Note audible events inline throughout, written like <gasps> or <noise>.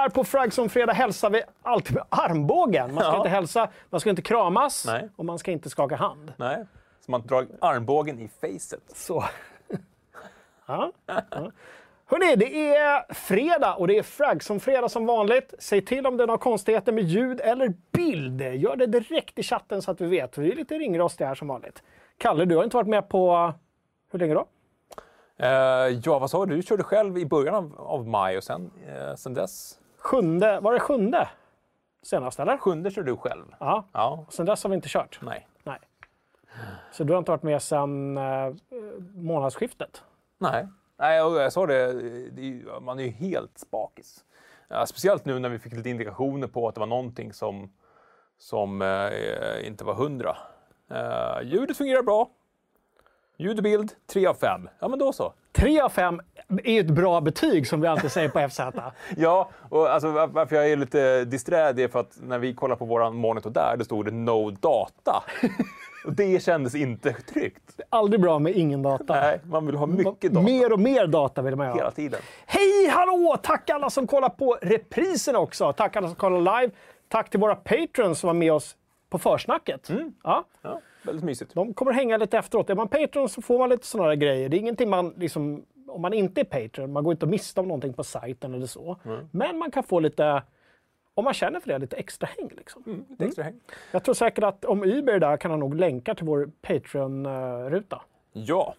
här på Fragson Fredag hälsar vi alltid med armbågen. Man ska Ja. inte hälsa, man ska inte kramas Nej. och man ska inte skaka hand. Nej, så man drar armbågen i facet. Så. ja. Ja. Hörrni, det är fredag och det är Fragson Fredag som vanligt. Säg till om det är några konstigheter med ljud eller bild. Gör det direkt i chatten så att vi vet. Vi är lite ringrostiga här som vanligt. Kalle, du har inte varit med på... Hur länge då? Eh, ja, vad sa du? Du körde själv i början av, av maj och sen, eh, sen dess? Sjunde, var det sjunde senast eller? Sjunde körde du själv? Ja, Ja. sen dess har vi inte kört. Nej. Nej. Så du har inte varit med sedan eh, månadsskiftet? Nej. Nej, jag sa det, det är, man är ju helt spakis. Ja, speciellt nu när vi fick lite indikationer på att det var någonting som, som eh, inte var hundra. Eh, ljudet fungerar bra. Ljud och bild, 3 av 5. Ja, men då så. 3 av 5 är ett bra betyg som vi alltid säger på FZ. <laughs> Ja, och alltså, var- varför jag är lite disträ det är för att när vi kollar på vår monitor där, det stod det no data. <laughs> och det kändes inte tryggt. Aldrig bra med ingen data. Nej, man vill ha mycket data Mer och mer data vill man ju hela ha. tiden. Hej, hallå! Tack alla som kollar på reprisen också. Tack alla som kollar live. Tack till våra patrons som var med oss på försnacket. Mm. Ja, Ja, väldigt mysigt. de kommer hänga lite efteråt. Är man patron så får man lite sådana där grejer. Det är ingenting man liksom... Om man inte är patron, man går inte miste om någonting på sajten eller så. Mm. Men man kan få lite, om man känner för det, lite extra häng. Liksom. Lite extra häng. Jag tror säkert att om Uber är där kan han nog länka till vår Patreon-ruta. Ja,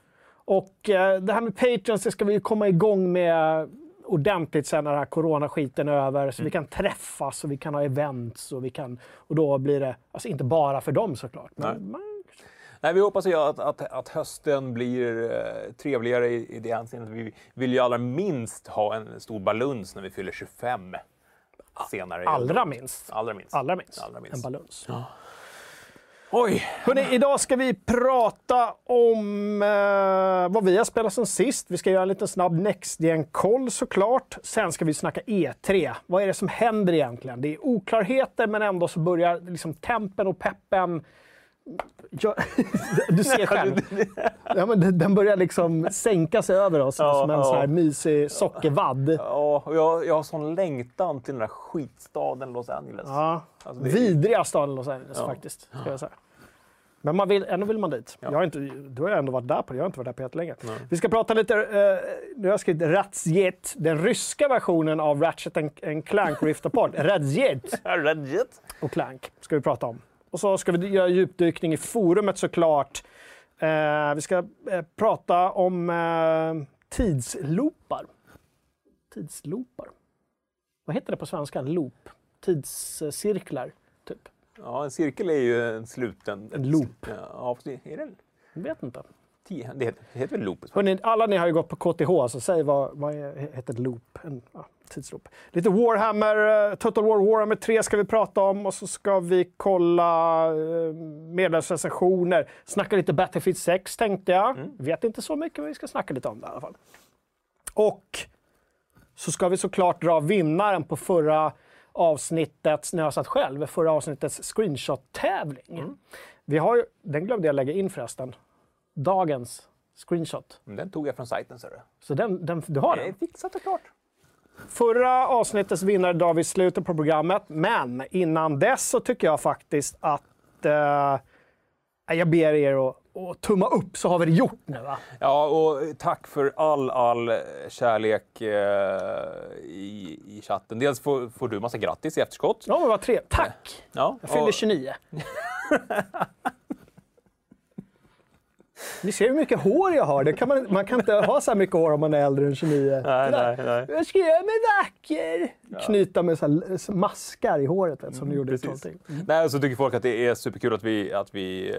Och eh, det här med Patreons, det ska vi ju komma igång med ordentligt sen när den här coronaskiten är över. Så vi kan träffas och vi kan ha events och vi kan... Och då blir det, alltså inte bara för dem såklart. Men Nej. man, Nej, vi hoppas ju att, att, att hösten blir eh, trevligare i, i det hänseendet. Vi vill ju allra minst ha en stor baluns när vi fyller 25 senare. allra minst. Allra minst. Allra minst. Allra minst. En baluns. Oj! Hörrni, idag ska vi prata om eh, vad vi har spelat sen sist. Vi ska göra en liten snabb Next Gen-koll såklart. Sen ska vi snacka E3. Vad är det som händer egentligen? Det är oklarheter men ändå så börjar liksom tempen och peppen Ja, <laughs> du ser själv. Ja, men den- börjar liksom sänka sig över oss Ja, som en ja. sån här mysig sockervadd. Ja, och jag, jag har sån längtan till den där skitstaden Los Angeles. Ja. Alltså, Vidriga staden Los Angeles Ja. faktiskt. Ska jag säga. Men man vill, ändå vill man dit. Ja. Jag har inte, du har ändå varit där på det. Jag har inte varit där på jättelänge. Vi ska prata lite, eh, nu har jag skrivit Razzjet, den ryska versionen av Ratchet and, and Clank Rift Apart. <laughs> Razzjet Legit. och Clank ska vi prata om. Och så ska vi göra djupdykning i forumet såklart. Eh, vi ska eh, prata om eh, tidsloopar. Tidsloopar. Vad heter det på svenska? Loop? Tidscirklar, typ. Ja, en cirkel är ju en sluten... En loop. Ja, är det Jag vet inte. Det heter, det heter väl loop? Hörrni, alla ni har ju gått på KTH, så säg vad, vad heter loop? En ja, tidsloop. Lite Warhammer, eh, Total War Warhammer 3 ska vi prata om och så ska vi kolla eh, medlemsrecensioner. Snacka lite Battlefield 6 tänkte jag. Vet inte så mycket, men vi ska snacka lite om det i alla fall. Och så ska vi såklart dra vinnaren på förra avsnittets, när jag satt själv, förra avsnittets screenshot-tävling. Vi har ju, den glömde jag lägga in förresten. Dagens screenshot. Den tog jag från sajten, ser du. Så den, den, du har Det är den? fixat och klart. Förra avsnittets vinnare drar vi slutet på programmet, men innan dess så tycker jag faktiskt att eh, jag ber er att, att tumma upp så har vi det gjort nu. Va? Ja, och tack för all, all kärlek eh, i, i chatten. Dels får, får du massa grattis i efterskott. Ja, men vad trevligt. Tack! Ja, Jag fyllde och- 29. <laughs> Ni ser hur mycket hår jag har. Kan man, man kan inte ha så här mycket hår om man är äldre än 29. Nej, nej, nej. Jag ska göra mig vacker! Knyta med så här maskar i håret som ni gjorde i precis. Trollting. Nej, och så tycker folk att det är superkul att vi, att vi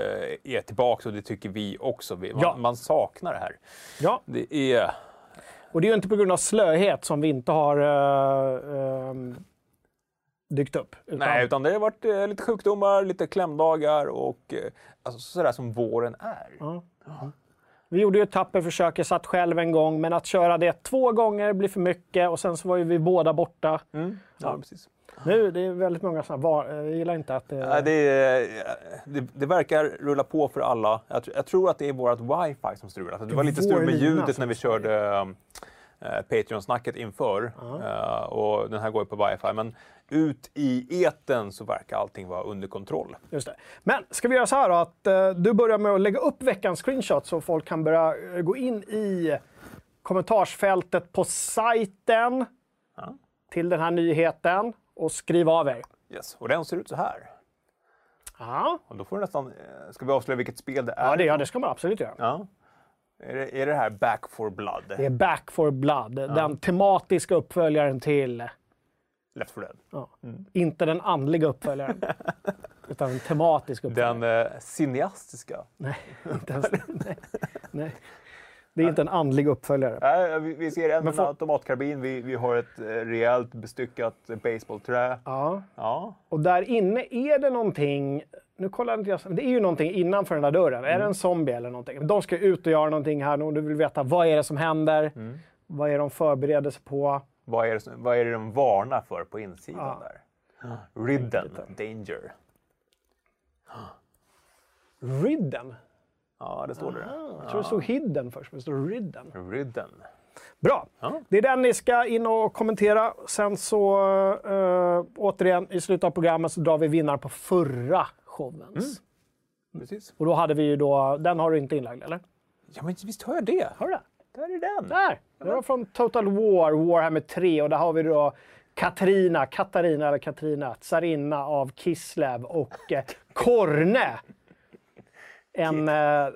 eh, är tillbaka och det tycker vi också. Man, Ja. man saknar det här. Ja, Det är... och det är ju inte på grund av slöhet som vi inte har uh, um, dykt upp. Utan, Nej, utan det har varit eh, lite sjukdomar, lite klämdagar och eh, alltså, sådär som våren är. Ja. Vi gjorde ju ett tappert försök, jag satt själv en gång, men att köra det två gånger blir för mycket och sen så var ju vi båda borta. Mm. Ja, precis. Nu, det är väldigt många som var, jag gillar inte att det... Nej, det, är- det, det verkar rulla på för alla. Jag, jag tror att det är vårt wifi som strular. Det var lite strul med ljudet när vi körde eh, Patreon-snacket inför. Eh, och den här går ju på wifi. Men ut i eten så verkar allting vara under kontroll. Just det. Men ska vi göra så här då, att eh, du börjar med att lägga upp veckans screenshot så folk kan börja eh, gå in i kommentarsfältet på sajten Ja. till den här nyheten och skriva av er. Yes. Och den ser ut så här. Ja, Och då får du nästan... eh, Ska vi avslöja vilket spel det är? ja, det, ja det ska man absolut göra. Ja. Är, det, är det här Back for Blood? Det är Back for Blood, den tematiska uppföljaren till, Left 4 Dead. ja, inte den andliga uppföljaren, <laughs> utan den tematiska uppföljaren. Den eh, cineastiska. Nej, inte ens, <laughs> nej, nej. Det är inte en andlig uppföljare. Nej, vi, vi ser en får- automatkarbin, vi, vi har ett eh, rejält bestyckat baseballträ. Ja. Ja. Och där inne är det någonting, nu kollar inte jag, det är ju någonting innanför den där dörren. Är det en zombie eller någonting? De ska ut och göra någonting här nu och du vill veta vad är det som händer? Vad är de förbereder sig på? Vad, är det, som- vad är det de varnar för på insidan Ja. där? Ridden, danger. Ridden? Ja, det står det. Jag tror det stod hidden först, men det står ridden. Ridden. Bra! Ja. Det är den ni ska in och kommentera. Sen så, uh, återigen, i slutet av programmet så drar vi vinnaren på förra showens. Precis. Och då hade vi ju då, den har du inte inlagd eller? Ja, men visst har jag det. Har du det? Där är den. Där! Det var från Total War, Warhammer 3 och där har vi då Katarina, Katarina eller Katrina, tsarinna av Kislev och eh, Korne. En eh,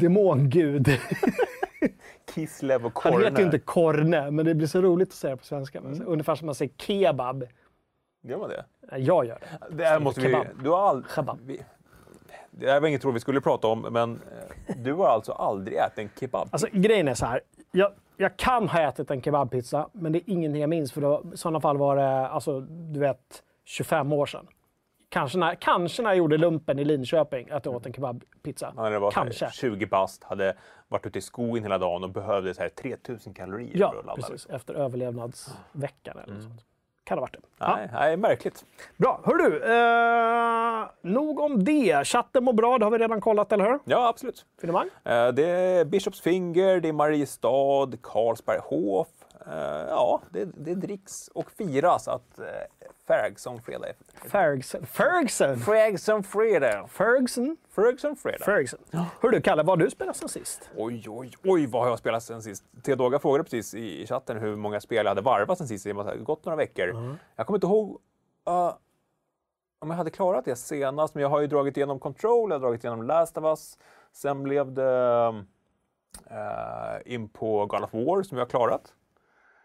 demongud. <laughs> Kislev och Han Korne. heter ju inte Korne, men det blir så roligt att säga på svenska. Ungefär som man säger kebab. Gör man det? Nej, Jag gör det. Det här måste vi... Kebab. Du har all... Kebab. vi... Det här var inget tror vi skulle prata om, men eh, du har alltså aldrig ätit en kebab? Alltså grejen är så här. Jag, jag kan ha ätit en kebabpizza, men det är ingenting jag minns. För då, i sådana fall var det, alltså, du vet, 25 år sedan. Kanske när, kanske när jag gjorde lumpen i Linköping, att jag åt en kebabpizza. Ja, det var kanske. 20 bast, hade varit ute i skogen hela dagen och behövde så här 3000 kalorier Ja, för att ladda. precis. Efter överlevnadsveckan eller något sånt. Kan det ha varit det. Ja. Mm. Nej, nej, märkligt. Bra. Hör du, eh, nog om det. Chatten mår bra, det har vi redan kollat, eller hur? Ja, absolut. Finemang? Eh, Det är Bishops Finger, det är Mariestad, Carlsberghof. Eh, Ja, det, det dricks och firas att eh, Ferguson fredag är Ferguson. Ferguson! Ferguson fredag. Ferguson. Ferguson fredag. Ferguson. Hör du, Kalle, vad har du spelat sen sist? Oj, oj, oj, vad har jag spelat sen sist? Theodoga frågade precis i, i chatten hur många spel jag hade varvat sen sist. Det har gått några veckor. Jag kommer inte ihåg uh, om jag hade klarat det senast, men jag har ju dragit igenom Control, jag har dragit igenom Last of Us. Sen blev det uh, in på God of War som jag har klarat.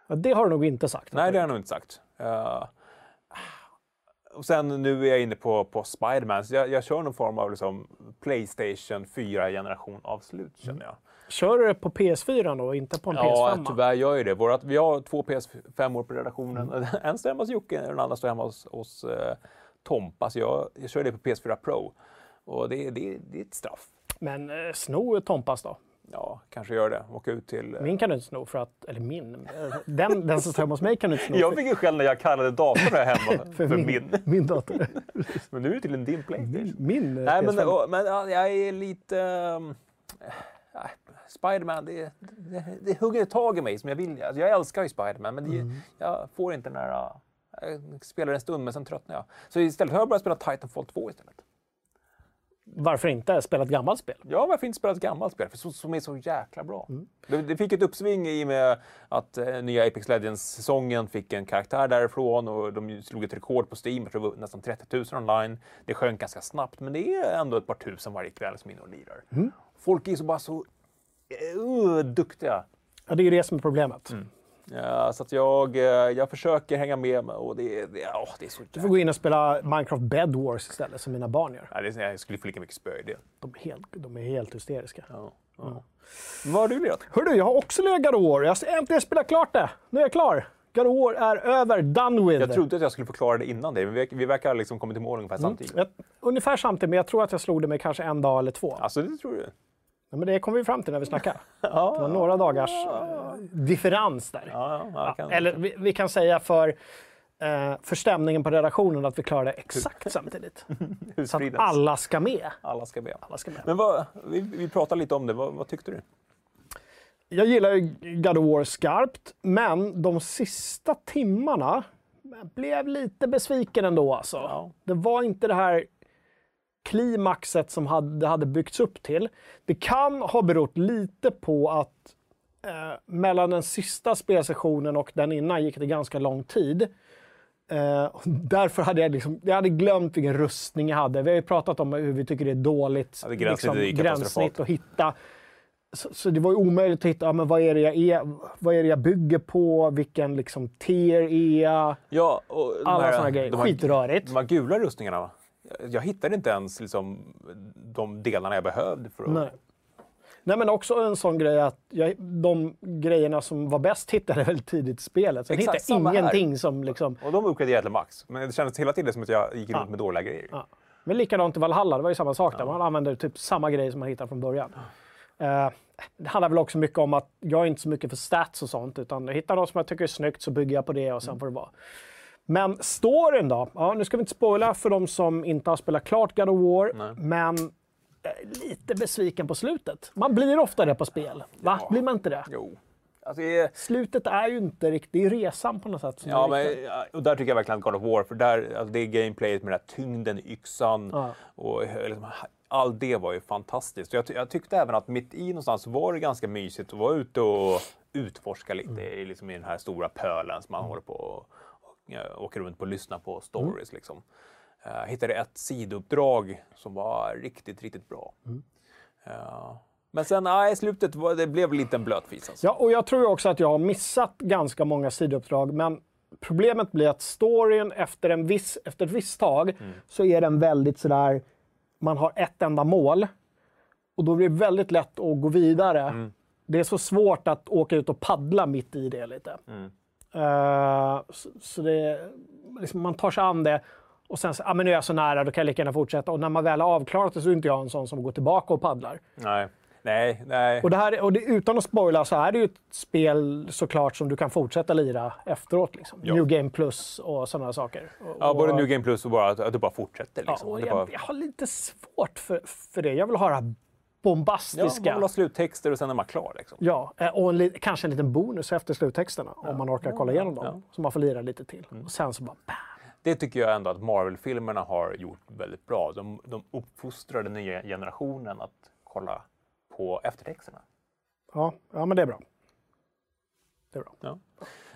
Ja, det har du nog inte sagt. Nej, det har jag nog inte sagt. Uh, och sen nu är jag inne på, på Spiderman, så jag, jag kör någon form av liksom Playstation 4-generation avslut känner jag. Kör du det på PS4 då, inte på en Ja, PS5? tyvärr gör jag det. Vårat, vi har två PS5-år på redaktionen. <laughs> En står hemma hos Jocke, den andra står hemma hos, hos eh, Tompa. Så jag, jag kör det på PS4 Pro. Och det, det, det är ett straff. Men eh, sno Tompas då. Ja, kanske gör det. Åka ut till... eh, Min kan du inte sno för att, eller min, den, den som står hemma hos mig kan du inte sno. Jag fick ju skäll när jag kallade datorn här hemma <laughs> för, för min. min dator. <laughs> Men nu är det tydligen din Playstation. Min eh, Nej, men, PS5. och, men ja, jag är lite... Um, Spiderman, det, det, det hugger tag i mig som jag vill. Alltså, jag älskar ju Spiderman, men det, Mm. jag får inte den där... uh, Jag spelar en stund, men sen tröttnar jag. Så istället har jag börjat spela Titanfall 2 istället. Varför inte spela ett gammalt spel? Ja, varför inte spela ett gammalt spel för så, som är så jäkla bra? Mm. Det, det fick ett uppsving i och med att eh, nya Apex Legends-säsongen fick en karaktär därifrån och de slog ett rekord på Steam, jag tror det var nästan 30 000 online. Det sjönk ganska snabbt, men det är ändå ett par tusen varje kväll som är inne och lirar. Mm. Folk är så bara så uh, duktiga. Ja, det är ju det som är problemet. Mm. Ja, så att jag, eh, jag försöker hänga med och det, det, ja, det är så Du jäkla... får gå in och spela Minecraft Bed Wars istället, som mina barn gör. Ja, det, är- jag skulle få lika mycket spö i det. De är helt, de är helt hysteriska. Ja, ja. Men vad har du lirat? Hör du, jag har också legat God of War. Jag har äntligen spelat klart det. Nu är jag klar. God of War är över, done with. Jag trodde att jag skulle förklara det innan det, men vi, vi verkar ha liksom kommit i mål ungefär samtidigt. Jag, ungefär samtidigt, men jag tror att jag slog det med kanske en dag eller två. Alltså, det tror du? Ja, men det kommer vi fram till när vi snackar. <laughs> Ja, Det var några dagars eh, differens där. ja, kan... Eller vi, vi kan säga för, eh, för stämningen på redaktionen att vi klarar det exakt samtidigt. <laughs> Så att alla ska med. Alla ska be. Alla ska med. Men vad, vi, vi pratade lite om det, vad, vad tyckte du? jag gillar ju God of War skarpt, men de sista timmarna blev lite besviken ändå. Alltså. Det var inte det här klimaxet som hade, det hade byggts upp till. Det kan ha berott lite på att eh, mellan den sista spelsessionen och den innan gick det ganska lång tid. Eh, därför hade jag, liksom, jag hade glömt vilken rustning jag hade. Vi har ju pratat om hur vi tycker det är dåligt liksom, Ja, det katastrofalt. gränssnitt att hitta. Så, så det var ju omöjligt att hitta, ja, men vad är det jag är, vad är jag bygger på, vilken liksom tier är jag? Ja, och Alla såna grejer. Skitrörigt. De här gula rustningarna, va? Jag- hittade inte ens liksom, de delarna jag behövde för att... Nej. Nej, men också en sån grej att jag, de grejerna som var bäst hittade jag väldigt tidigt i spelet. Sen Exakt hittade jag här. ingenting som liksom... Och de uppgraderade jag till max. Men det kändes hela tiden som att jag gick runt Ja. med dåliga grejer. Ja. Men likadant i Valhalla, det var ju samma sak där. Man använde typ samma grej som man hittade från början. Eh, det handlar väl också mycket om att jag är inte så mycket för stats och sånt, utan jag hittar något som jag tycker är snyggt så bygger jag på det och sen får det vara. Men storyn då? Ja, nu ska vi inte spoila för de som inte har spelat klart God of War, Nej. men är lite besviken på slutet. Man blir ofta det på spel. Va? Ja. Blir man inte det? Jo. Alltså, det. Slutet är ju inte riktigt, det är resan på något sätt. Som Ja, men, och där tycker jag verkligen att God of War, för där, alltså det är gameplayet med den här tyngden i yxan Ja. och eh, liksom, all det var ju fantastiskt. Jag, jag tyckte även att mitt i någonstans var det ganska mysigt att vara ute och utforska lite Mm. liksom, i den här stora pölen som man håller på och, åker runt på och lyssnar på stories. Mm. Liksom. Jag hittade ett sidouppdrag som var riktigt, riktigt bra. Mm. Ja. men sen, nej, i slutet var, det blev lite en blötfis. Alltså. Ja, och jag tror också att jag har missat ganska många sidouppdrag, men problemet blir att storyn efter, en viss, efter ett visst tag Mm. så är den väldigt sådär, man har ett enda mål och då blir det väldigt lätt att gå vidare. Mm. Det är så svårt att åka ut och paddla mitt i det lite. Eh, så, så det, liksom, man tar sig an det och sen så, ah, men nu är jag så nära, då kan jag lika gärna fortsätta. Och när man väl har avklarat det så är inte jag en sån som går tillbaka och paddlar. Nej, nej, nej. Och, det här, och det, utan att spoila så är det ju ett spel såklart som du kan fortsätta lira efteråt. Liksom. Ja. New Game Plus och sådana saker. Och, Ja, både New Game Plus och bara att, att det bara fortsätter. Ja, Liksom. och det jag, bara, jag har lite svårt för, för det. Jag vill ha det här ja, bombastiska. man vill ha sluttexter och sen är man klar. Liksom. Ja, eh, och en, kanske en liten bonus efter sluttexterna om man orkar kolla igenom dem. ja. Mm. Så man får lira lite till. Och sen så bara bam. Det tycker jag ändå att Marvel-filmerna har gjort väldigt bra. De, de uppfostrar den nya generationen att kolla på eftertexterna. Ja, ja, men det är bra. Det är bra. Ja.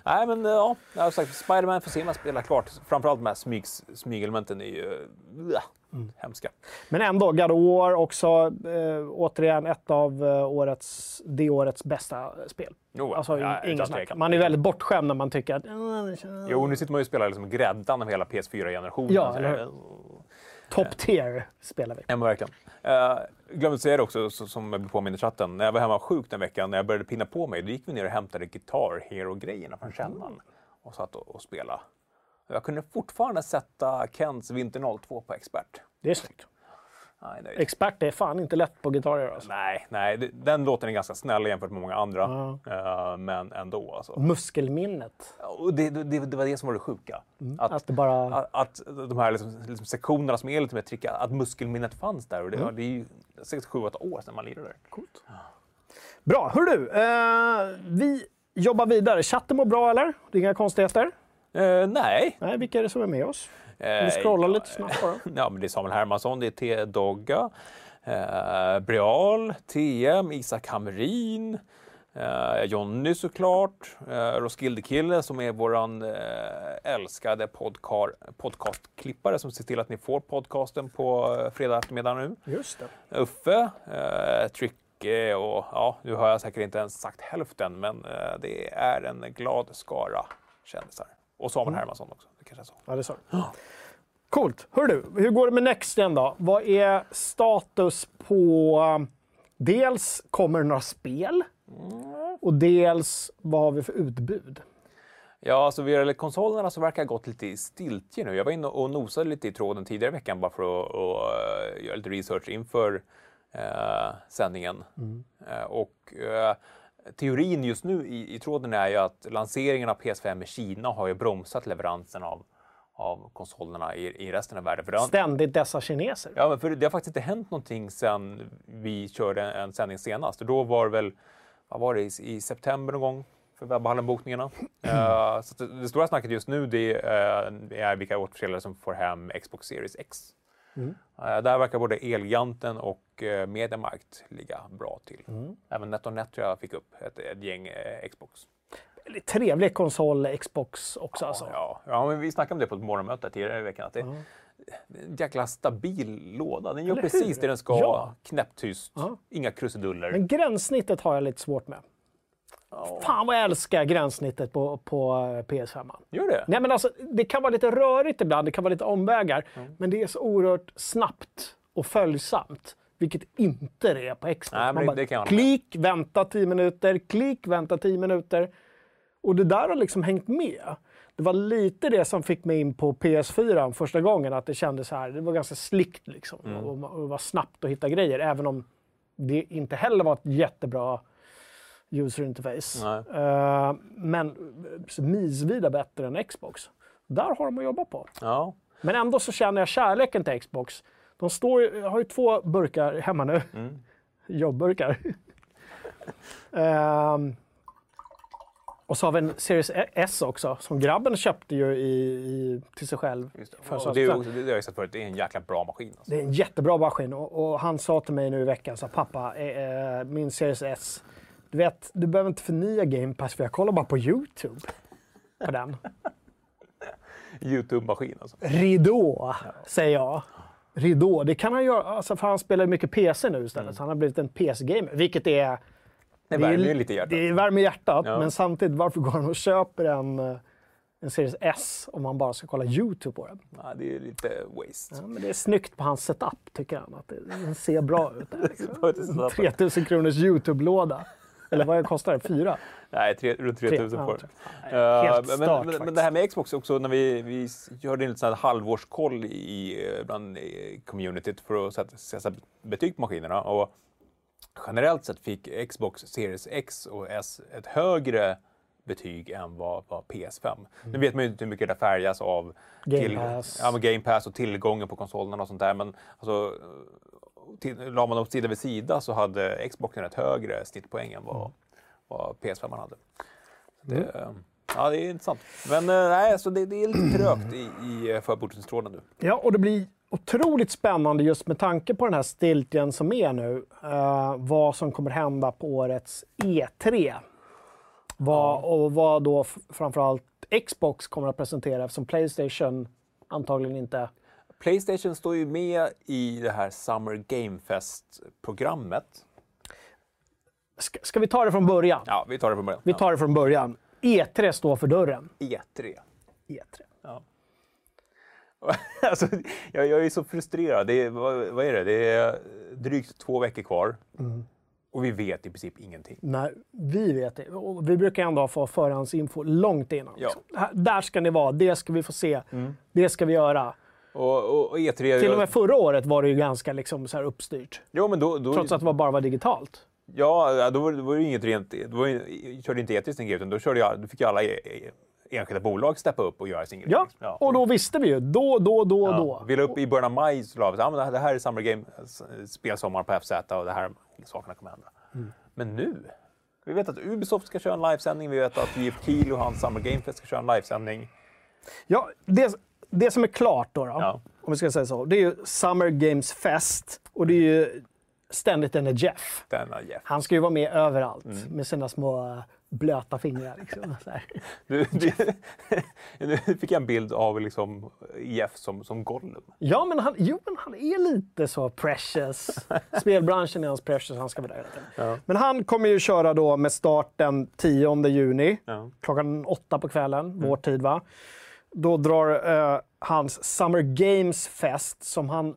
Nej, men ja, jag har sagt, Spider-Man får se man spela klart. Framförallt de här smygs, smygelementen är ju ja, Mm. hemska. Men ändå, God of War också eh, återigen ett av eh, årets, det årets bästa spel. Jo, Alltså, ja, utan snack. Man är väldigt bortskämd när man tycker att... "Ah, det känns- Jo, nu sitter man ju och spelar liksom gräddan av hela PS4-generationen. Ja, eller Top tier spelar vi. Ja, verkligen. Uh, glömde att säga det också, så, som jag i chatten. När jag var hemma sjuk den veckan, när jag började pinna på mig, då gick vi ner och hämtade Guitar Hero-grejerna från källan och satt och, och spelade. Jag kunde fortfarande sätta Kents Vinter 02 på expert. Det är snyggt. Nej. Expert är fan inte lätt på gitarrer alltså. nej, nej den låten är ganska snäll jämfört med många andra. Eh, men ändå alltså. Muskelminnet. Och det, det, det var det som var det sjuka. Att, Att det bara... att, att de här liksom, liksom sektionerna som är lite mer tricka, att muskelminnet fanns där. Och det, ja, det är ju 6-7-8 år sedan man lirade. Coolt. Bra. Hör du, eh, vi jobbar vidare. Chatten mår bra eller? Det är inga konstigheter? Eh, nej. Nej, vilka är det som är med oss? Eh, Vi scrollar ja, lite snabbt bara. <laughs> Ja, men det är Samuel Hermansson, det är T. Dogga, eh, Breal, TM, Isak Hamrin, eh, Jonny såklart, eh, Roskilde-kille som är våran eh, älskade podcar, podcastklippare som ser till att ni får podcasten på eh, fredag eftermiddag nu. Just det. Uffe, eh, Tricke och ja, nu har jag säkert inte ens sagt hälften, men eh, det är en glad skara kändisar. Och Samuel Hermansson också. Det kanske är så. Ja, det sa du. Coolt. Hör du, hur går det med Next igen då? Vad är status på... um, Dels, kommer det några spel? Och dels, vad har vi för utbud? Ja, alltså vad gäller konsolerna så verkar det ha gått lite i stiltje nu. Jag var inne och nosade lite i tråden tidigare i veckan bara för att, att, eh, göra lite research inför eh, sändningen. Eh, och eh, teorin just nu i, i tråden är ju att lanseringen av PS5 i Kina har ju bromsat leveransen av, av konsolerna i, i resten av världen. För det har, Ständigt dessa kineser. Ja, men för det har faktiskt inte hänt någonting sedan vi körde en sändning senast. Och då var det väl vad var det, i, i september någon gång för webbhallen-bokningarna. Uh, så det, det, stora snacket just nu det, uh, är vilka återförsäljare som får hem Xbox Series X. Mm. Uh, där verkar både Elgiganten och uh, Mediamarkt ligga bra till. Mm. Även NetOnNet tror jag fick upp ett, ett gäng Xbox. Väldigt trevlig konsol, Xbox också. Ja, alltså. ja. ja men vi snackade om det på ett morgonmöte tidigare i veckan. Att det, mm. En jäkla stabil låda. Den gör Eller precis hur? det den ska. Ja. Knäpptyst. Ja. Inga krusiduller. Men gränssnittet har jag lite svårt med. Ja. Fan vad jag älskar gränssnittet på, på PS5. Gör det? Nej, men alltså, det kan vara lite rörigt ibland, det kan vara lite omvägar. Mm. Men det är så oerhört snabbt och följsamt. Vilket inte det är på Xbox. Nej, Man det, bara, klick, vänta 10 minuter, klick, vänta 10 minuter. Och det där har liksom hängt med. Det var lite det som fick mig in på PS4 första gången, att det kändes så här, det var ganska slickt liksom. Mm. Och, och det var snabbt att hitta grejer, även om det inte heller var ett jättebra user interface. Uh, men milsvida bättre än Xbox. Där har de att jobba på. Ja. Men ändå så känner jag kärleken till Xbox. De står, jag har ju två burkar hemma nu. Mm. <laughs> Jobbburkar. uh, <laughs> och så har vi en Series S också, som grabben köpte ju i, i till sig själv. Just det. För det, är, det har jag sett förut, det är en jäkla bra maskin. Alltså. Det är en jättebra maskin och, och, han sa till mig nu i veckan, så pappa, eh, min Series S, du vet, du behöver inte förnya Game Pass för jag kollar bara på YouTube på den. <laughs> YouTube-maskin alltså? Ridå, ja. säger jag. Ridå, det kan han göra, alltså, för han spelar mycket PC nu istället, mm. så han har blivit en PC-gamer, vilket är det värmer ju lite hjärtat. Det värmer hjärtat, ja. men samtidigt, varför går han och köper en, eh, en Series S om man bara ska kolla YouTube på den? Ja, det är lite waste. Ja, men det är snyggt på hans setup, tycker han. Att den ser bra ut. <laughs> Liksom. 3000 kronors YouTube-låda. Eller vad kostar det? Fyra? Nej, tre, runt 3000 får ja, uh, men, men, men, det här med Xbox också, när vi, vi gjorde en liten halvårskoll i, bland i communityt för att sätta, sätta betyg på maskinerna. Och generellt sett fick Xbox Series X och S ett högre betyg än vad, vad PS5. Mm. Nu vet man ju inte hur mycket det färgas av Game, Pass. Ja, Game Pass och tillgången på konsolerna och sånt där. Men alltså, la man dem sida vid sida så hade Xboxen ett högre snittpoäng än vad, mm. vad PS5 hade. Det, mm. Ja, det är intressant. Men eh, nej, alltså det, det är lite trögt i, i förbordsstrålen nu. Ja, och det blir otroligt spännande just med tanke på den här stiltjen som är nu. Uh, vad som kommer hända på årets E3. Vad, och vad då framförallt Xbox kommer att presentera eftersom Playstation antagligen inte... Playstation står ju med i det här Summer Game Fest-programmet. Ska, ska, vi ta det från början? Ja, vi tar det från början. Vi tar det från början. E3 står för dörren. E3. E3. Ja. <laughs> alltså, jag, jag, är så frustrerad. Det är, vad, vad, är det? Det är drygt två veckor kvar. Mm. Och vi vet i princip ingenting. Nej, vi vet det. Och vi brukar ändå få förhandsinfo långt innan. Ja. Liksom. Där ska ni vara, det ska vi få se, mm. det ska vi göra. Och, och E3, Till och med förra året var det ju ganska liksom så här uppstyrt. Jo, men då, då, Trots att det bara var digitalt. Ja, då var, då var det inget rent... Då var, körde inte E3 sin grej, utan då, körde jag, då fick ju alla e- e- enskilda bolag steppa upp och göra sin grej. Ja, ja, och då visste vi ju. Då, då, då, ja. då. Vi la upp i början av maj så la vi ja, det här är Summer Game, spelsommar på FZ och det här sakerna kommer hända. Mm. Men nu? Vi vet att Ubisoft ska köra en livesändning, vi vet att JF Keel och hans Summer Game Fest ska köra en livesändning. Ja, det, det som är klart då, då ja. om vi ska säga så, det är ju Summer Games Fest och det är ju ständigt denne Jeff. Denna Jeff. Han ska ju vara med överallt mm. med sina små blöta fingrar. Liksom, <laughs> du, du, <laughs> nu fick jag en bild av liksom Jeff som, som Gollum. Ja, men han, jo, men han är lite så precious. <laughs> Spelbranschen är hans precious, han ska vara där ja. Men han kommer ju köra då med start den 10 juni, ja. klockan åtta på kvällen, mm. vår tid va. Då drar uh, hans Summer Games Fest, som han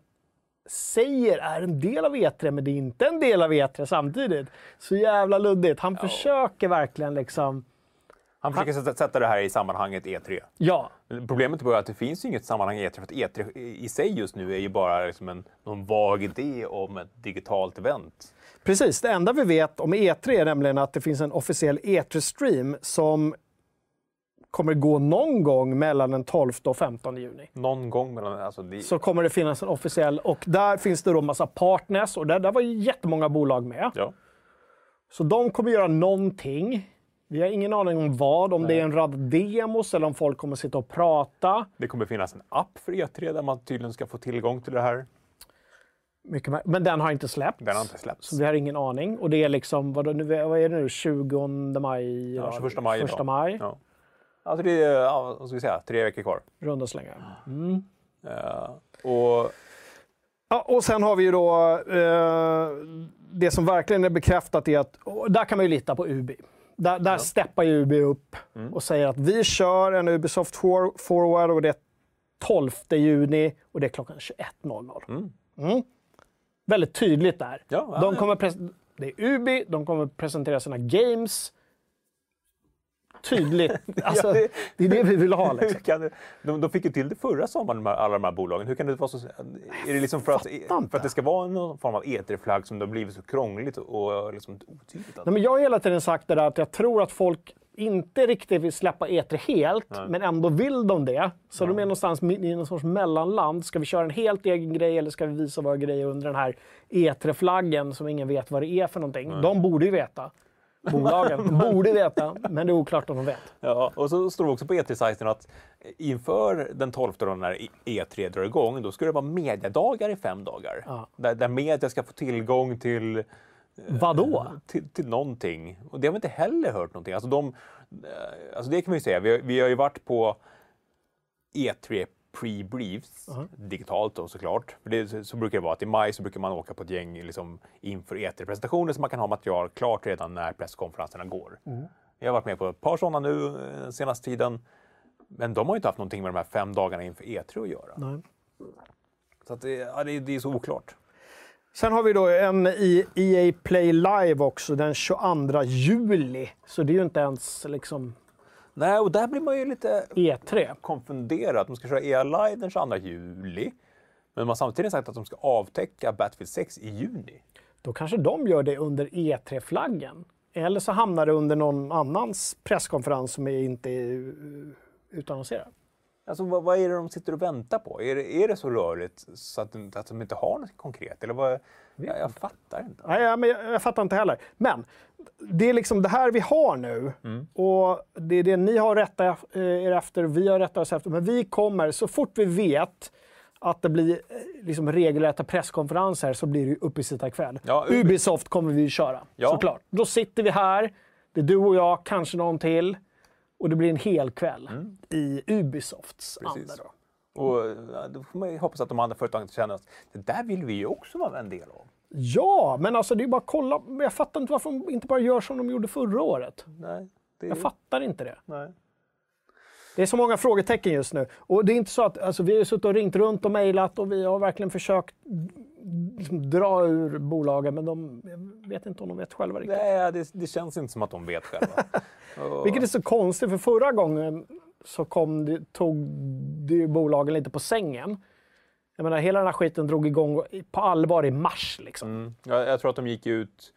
säger är en del av E3, men det är inte en del av E3 samtidigt. Så jävla luddigt. Han ja. försöker verkligen liksom... Han försöker han... sätta det här i sammanhanget E3. Ja. Problemet är bara att det finns inget sammanhang E3, för att E3 i sig just nu är ju bara liksom en någon vag idé om ett digitalt event. Precis, det enda vi vet om E3 är nämligen att det finns en officiell E3-stream som kommer gå någon gång mellan den 12 och 15 juni. Någon gång mellan... Alltså det... Så kommer det finnas en officiell... Och där finns det då massa partners och där, där var jättemånga bolag med. Ja. Så de kommer göra någonting. Vi har ingen aning om vad, om det är en rad demos eller om folk kommer sitta och prata. Det kommer finnas en app för E3 där man tydligen ska få tillgång till det här. Mycket. Men den har inte släppts. Den har inte släppts. Så vi har ingen aning. Och det är liksom, vad, vad är det nu, 20 maj? Ja, 21 maj. Första idag. maj, Ja. Alltså det är, ja, vad ska vi säga, tre veckor kvar. runda slängar. Eh, och Ja, och sen har vi ju då eh, det som verkligen är bekräftat är att, där kan man ju lita på Ubi. Där, där steppar ju Ubi upp och säger att vi kör en Ubisoft for, Forward och det är 12 juni och det är klockan 21.00. Mm. Väldigt tydligt där. Ja, ja, de ja. kommer det är Ubi, de kommer presentera sina games. Tydligt. <laughs> Alltså, Ja, det- är det vi vill ha. Liksom. kan de, de fick ju till det förra sommaren, alla de här bolagen. Hur kan det vara så... Är det liksom för att, för att det ska vara någon form av E3-flagg som det har blivit så krångligt och liksom otydligt? Nej, men jag har hela tiden sagt det där att jag tror att folk inte riktigt vill släppa E3 helt, men ändå vill de det. Så de är någonstans i någon sorts mellanland. Ska vi köra en helt egen grej eller ska vi visa våra grejer under den här E3-flaggen som ingen vet vad det är för någonting? De borde ju veta. Bolagen <laughs> borde veta, men det är oklart om de vet. Ja, och så står det också på E3-sajten att inför den 12 då när E3 drar igång, då ska det vara mediadagar i fem dagar. Ja. Där, där media ska få tillgång till, Vadå? till, till någonting. Och det har vi inte heller hört någonting. Alltså, de, eh, alltså det kan man ju säga, vi, har- vi har ju varit på E3 pre-briefs, digitalt då såklart. För det, så, så brukar det vara att i maj så brukar man åka på ett gäng liksom, inför E3-presentationer så man kan ha material klart redan när presskonferenserna går. Jag har varit med på ett par sådana nu eh, senaste tiden. Men de har ju inte haft någonting med de här fem dagarna inför E3 att göra. Nej. Så att det, ja, det, det är så oklart. Sen har vi då en i EA Play Live också den 22 juli. Så det är ju inte ens liksom Nej, och där blir man ju lite E3. konfunderad. De ska köra EA Live den 22 juli. Men de har samtidigt sagt att de ska avtäcka Battlefield 6 i juni. Då kanske de gör det under E3-flaggen. Eller så hamnar det under någon annans presskonferens som är inte är uh, utannonserad. Alltså, vad, vad är det de sitter och väntar på? Är det, är det så rörligt så att, de- att de inte har något konkret? Eller vad, jag, jag fattar inte. Nej, ja, men jag, jag fattar inte heller. Men det är liksom det här vi har nu. Och det är det ni har rätta eh, er efter, vi har rätta oss efter. Men vi kommer, så fort vi vet att det blir eh, liksom regelrätta presskonferenser så blir det uppesittarkväll. Ja, Ubi- Ubisoft kommer vi köra, Ja. såklart. Då sitter vi här, det är du och jag, kanske någon till. Och det blir en hel kväll i Ubisofts Mm. Precis. anda. Då. Och då får man ju hoppas att de andra företagen känner att det där vill vi ju också vara en del av. Ja, men alltså det är bara att kolla. Jag fattar inte varför de inte bara gör som de gjorde förra året. Nej, det, Jag fattar inte det. nej. Det är så många frågetecken just nu. Och det är inte så att alltså, vi har suttit och ringt runt och mejlat och vi har verkligen försökt liksom, dra ur bolagen, men de vet inte om de vet själva riktigt. Nej, det, det känns inte som att de vet själva. Och- <laughs> Vilket är så konstigt, för förra gången så kom det, tog det ju bolagen lite på sängen. Jag menar, hela den här skiten drog igång på allvar i mars. Liksom. Mm. Jag, jag tror att de gick ut,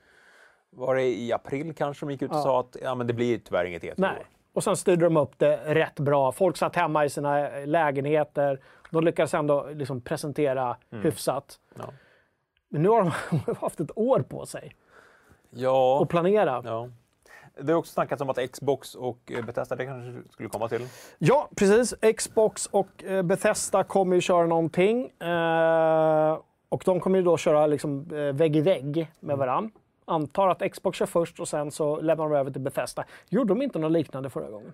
var det i april kanske de gick ut och Ja. sa att ja, men det blir tyvärr inget E3 Nej. Och sen styrde de upp det rätt bra. Folk satt hemma i sina lägenheter. De lyckades ändå liksom presentera hyfsat. Ja. Men nu har de <laughs> haft ett år på sig Ja, att planera. ja. Det har också snackats om att Xbox och eh, Bethesda, det kanske skulle komma till. Ja, precis. Xbox och eh, Bethesda kommer ju köra någonting. Eh, och de kommer ju då köra liksom, vägg i vägg med varann. Antar att Xbox kör först och sen så lämnar de över till Bethesda. Gjorde de inte något liknande förra gången?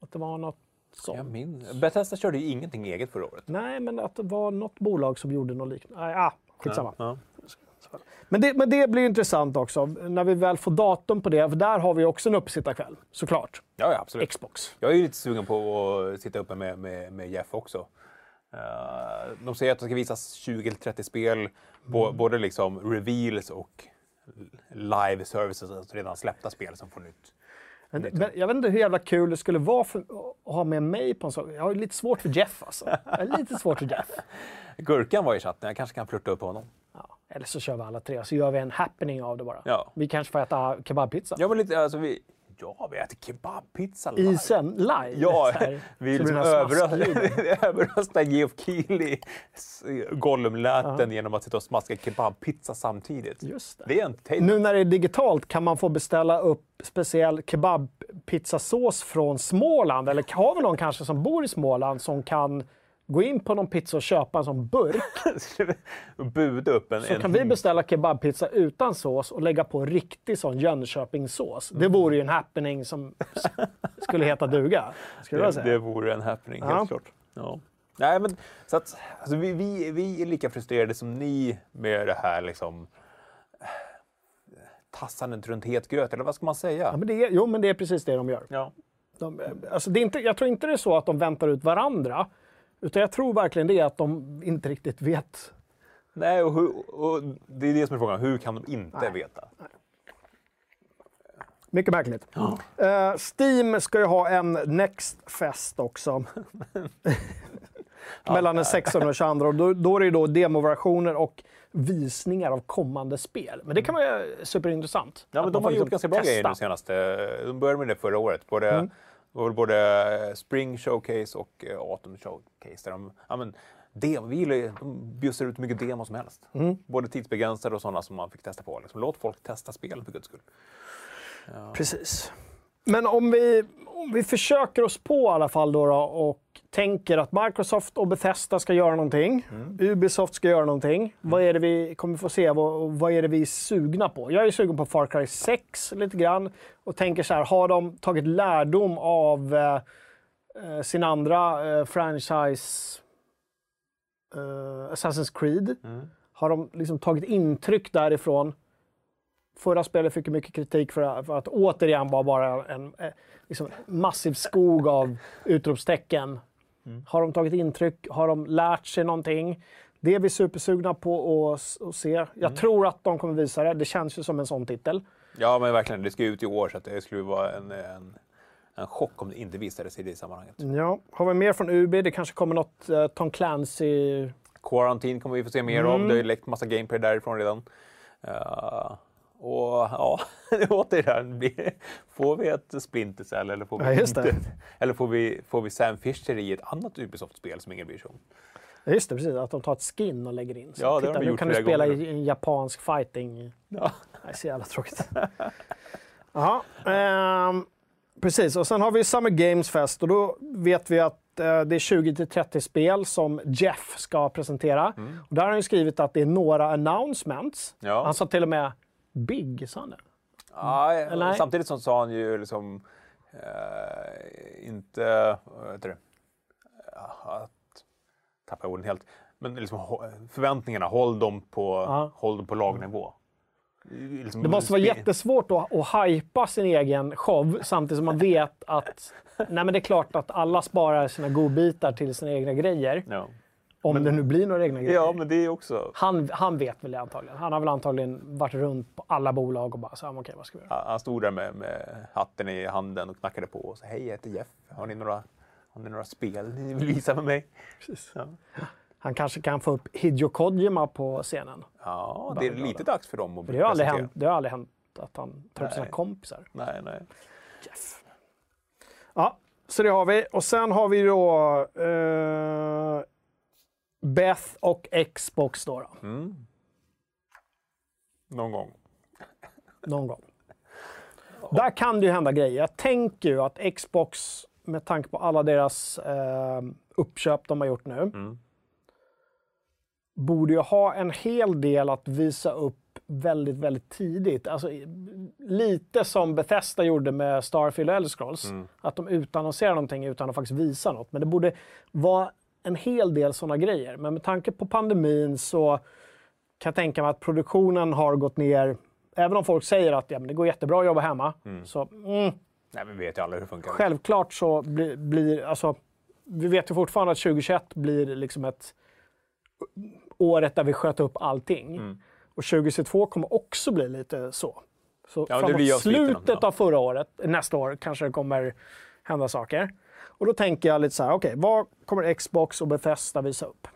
Att det var något sånt? Jag minns. Bethesda körde ju ingenting eget förra året. Nej, men att det var något bolag som gjorde något liknande. Ah, skitsamma. Ja. Men, det, men det blir intressant också, när vi väl får datum på det. För där har vi också en uppsittarkväll, såklart. Ja, ja, absolut. Xbox. Jag är ju lite sugen på att sitta uppe med, med, med Jeff också. Eh, de säger att det ska visas 20 eller 30 spel, bo, både liksom reveals och live services, alltså redan släppta spel som får nytt. Men, men jag vet inte hur jävla kul det skulle vara för, att ha med mig på en sån. Jag har lite svårt för Jeff alltså. Jag har lite svårt för Jeff. <laughs> Gurkan var i chatten, jag kanske kan flirta upp honom. Ja. Eller så kör vi alla tre, så gör vi en happening av det bara. Ja. Vi kanske får äta kebabpizza. Ja, men lite, alltså vi, Ja, vi äter kebabpizza live. I sen live? Ja, vi liksom överröstar, Geoff Keighley Gollum-läten genom att sitta och smaska kebabpizza samtidigt. Just det. Det är entertainment. Nu när det är digitalt, kan man få beställa upp speciell kebabpizzasås från Småland? Eller har vi någon kanske som bor i Småland som kan gå in på någon pizza och köpa en sån burk? <laughs> buda upp en... Så en kan vi beställa kebabpizza utan sås och lägga på riktig sån Jönköpingssås. Det vore ju en happening som skulle heta duga. Skulle jag det, säga. det vore en happening, Ja. helt klart. Ja. Nej, men, så att, alltså, vi, vi, vi är lika frustrerade som ni med det här liksom, eh, tassandet runt het gröt, eller vad ska man säga? Ja, men det är, jo, men det är precis det de gör. Ja. De, alltså det är inte, jag tror inte det är så att de väntar ut varandra. Utan jag tror verkligen det att de inte riktigt vet. Nej, och, hur, och det är det som är frågan. Hur kan de inte Nej. veta? Mycket märkligt. Eh, Steam ska ju ha en Next Fest också. <laughs> Mellan den 16 och 22. Och då, då är det ju då demoversioner och visningar av kommande spel. Men det kan vara superintressant. Ja, men de har får gjort liksom ganska bra grejer testa. nu senaste. De började med det förra året. Både, Mm. Det var väl både Spring Showcase och eh, Autumn Showcase. Där de, ja, men, dem, vi gillar ju, de bjussar ut hur mycket demo som helst. Mm. Både tidsbegränsade och sådana som man fick testa på. Liksom, låt folk testa spel för guds skull. Precis. Men om vi, om vi försöker oss på i alla fall då, då och tänker att Microsoft och Bethesda ska göra någonting. Ubisoft ska göra någonting. Vad är det vi kommer få se? Vad, vad är det vi är sugna på? Jag är sugen på Far Cry 6 lite grann och tänker så här, har de tagit lärdom av eh, eh, sin andra eh, franchise eh, Assassin's Creed? Har de liksom tagit intryck därifrån? Förra spelet fick mycket kritik för att, för att återigen var bara en eh, liksom, massiv skog av utropstecken. Har de tagit intryck? Har de lärt sig någonting? Det är vi supersugna på att se. Jag tror att de kommer visa det. Det känns ju som en sån titel. Ja, men verkligen. Det ska ut i år så det skulle vara en, en, en chock om det inte visade sig i det sammanhanget. Ja. Har vi mer från UB? Det kanske kommer något uh, Tom Clancy... Quarantine kommer vi få se mer Mm. av. Det har ju läckt massa gameplay därifrån redan. Eh, och ja, <laughs> det återigen, får vi ett Splinter Cell eller får vi Ja, det. inte? Eller får vi, får vi Sam Fisher i ett annat Ubisoft-spel som ingen bryr sig om? Ja, Just det, precis. Att de tar ett skin och lägger in. Så Ja, det har titta, de nu gjort kan du spela gånger i en japansk fighting. Ja. Nej, så jävla tråkigt. Jaha, ehm, precis. Och sen har vi Summer Games Fest och då vet vi att eh, det är 20-30 spel som Jeff ska presentera. Och där har han ju skrivit att det är några announcements. Ja. Han sa till och med Big, sa han det? Ja, Eller nej? samtidigt som sa han ju liksom eh, inte, vad heter det, Ja, att tappa orden helt, men liksom förväntningarna, håll dem på, Ja. håll dem på lagnivå. Liksom, Det måste vara jättesvårt att, att hypa sin egen show samtidigt som man vet att <laughs> nej men det är klart att alla sparar sina godbitar till sina egna grejer. Ja. Om det nu blir några egna grejer. ja, men det är också... Han, han vet väl det antagligen. Han har väl antagligen varit runt på alla bolag och bara så här, okej vad ska vi göra? Han stod där med, med hatten i handen och knackade på och sa hej, jag heter Jeff. Har ni några, har ni några spel ni vill visa med mig? Ja, Han kanske kan få upp Hideo Kojima på scenen. ja det är lite dags för dem att För det har aldrig hänt, det har aldrig hänt att han tar upp sina Nej. kompisar. Nej, nej. Jeff. Ja, så det har vi. Och sen har vi då eh, Beth och Xbox då. då. Mm. Någon gång. Någon gång. Där kan det ju hända grejer. Jag tänker ju att Xbox, med tanke på alla deras eh, uppköp de har gjort nu, Mm. borde ju ha en hel del att visa upp väldigt, väldigt tidigt. Alltså, lite som Bethesda gjorde med Starfield och Elder Scrolls. Mm. Att de utannonserar någonting utan att faktiskt visa något. Men det borde vara en hel del sådana grejer. Men med tanke på pandemin så kan jag tänka mig att produktionen har gått ner. Även om folk säger att ja, men det går jättebra att jobba hemma. Så mm, Nej, vi vet ju alla hur det funkar. självklart så blir, blir alltså, vi vet ju fortfarande att 2021 blir liksom ett året där vi sköt upp allting. Mm. Och 2022 kommer också bli lite så. Så Ja, framåt slutet av förra året, nästa år, kanske det kommer hända saker. Och då tänker jag lite så här, okej, vad kommer Xbox och Bethesda visa upp?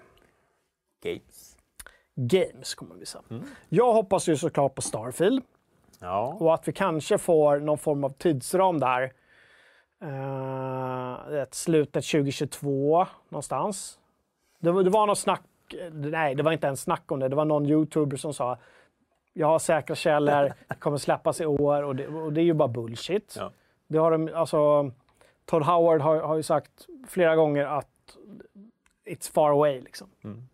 Games. Games kommer de visa. Mm. Jag hoppas ju såklart på Starfield. Ja. Och att vi kanske får någon form av tidsram där. Uh, slutet 2022 någonstans. Det, var- det var något snack, nej det var inte ens snack om det. Det var någon youtuber som sa jag har säkra källor, det kommer släppas i år och det, och det är ju bara bullshit. Ja. Det har de, alltså, Todd Howard har, har ju sagt flera gånger att it's far away. Liksom.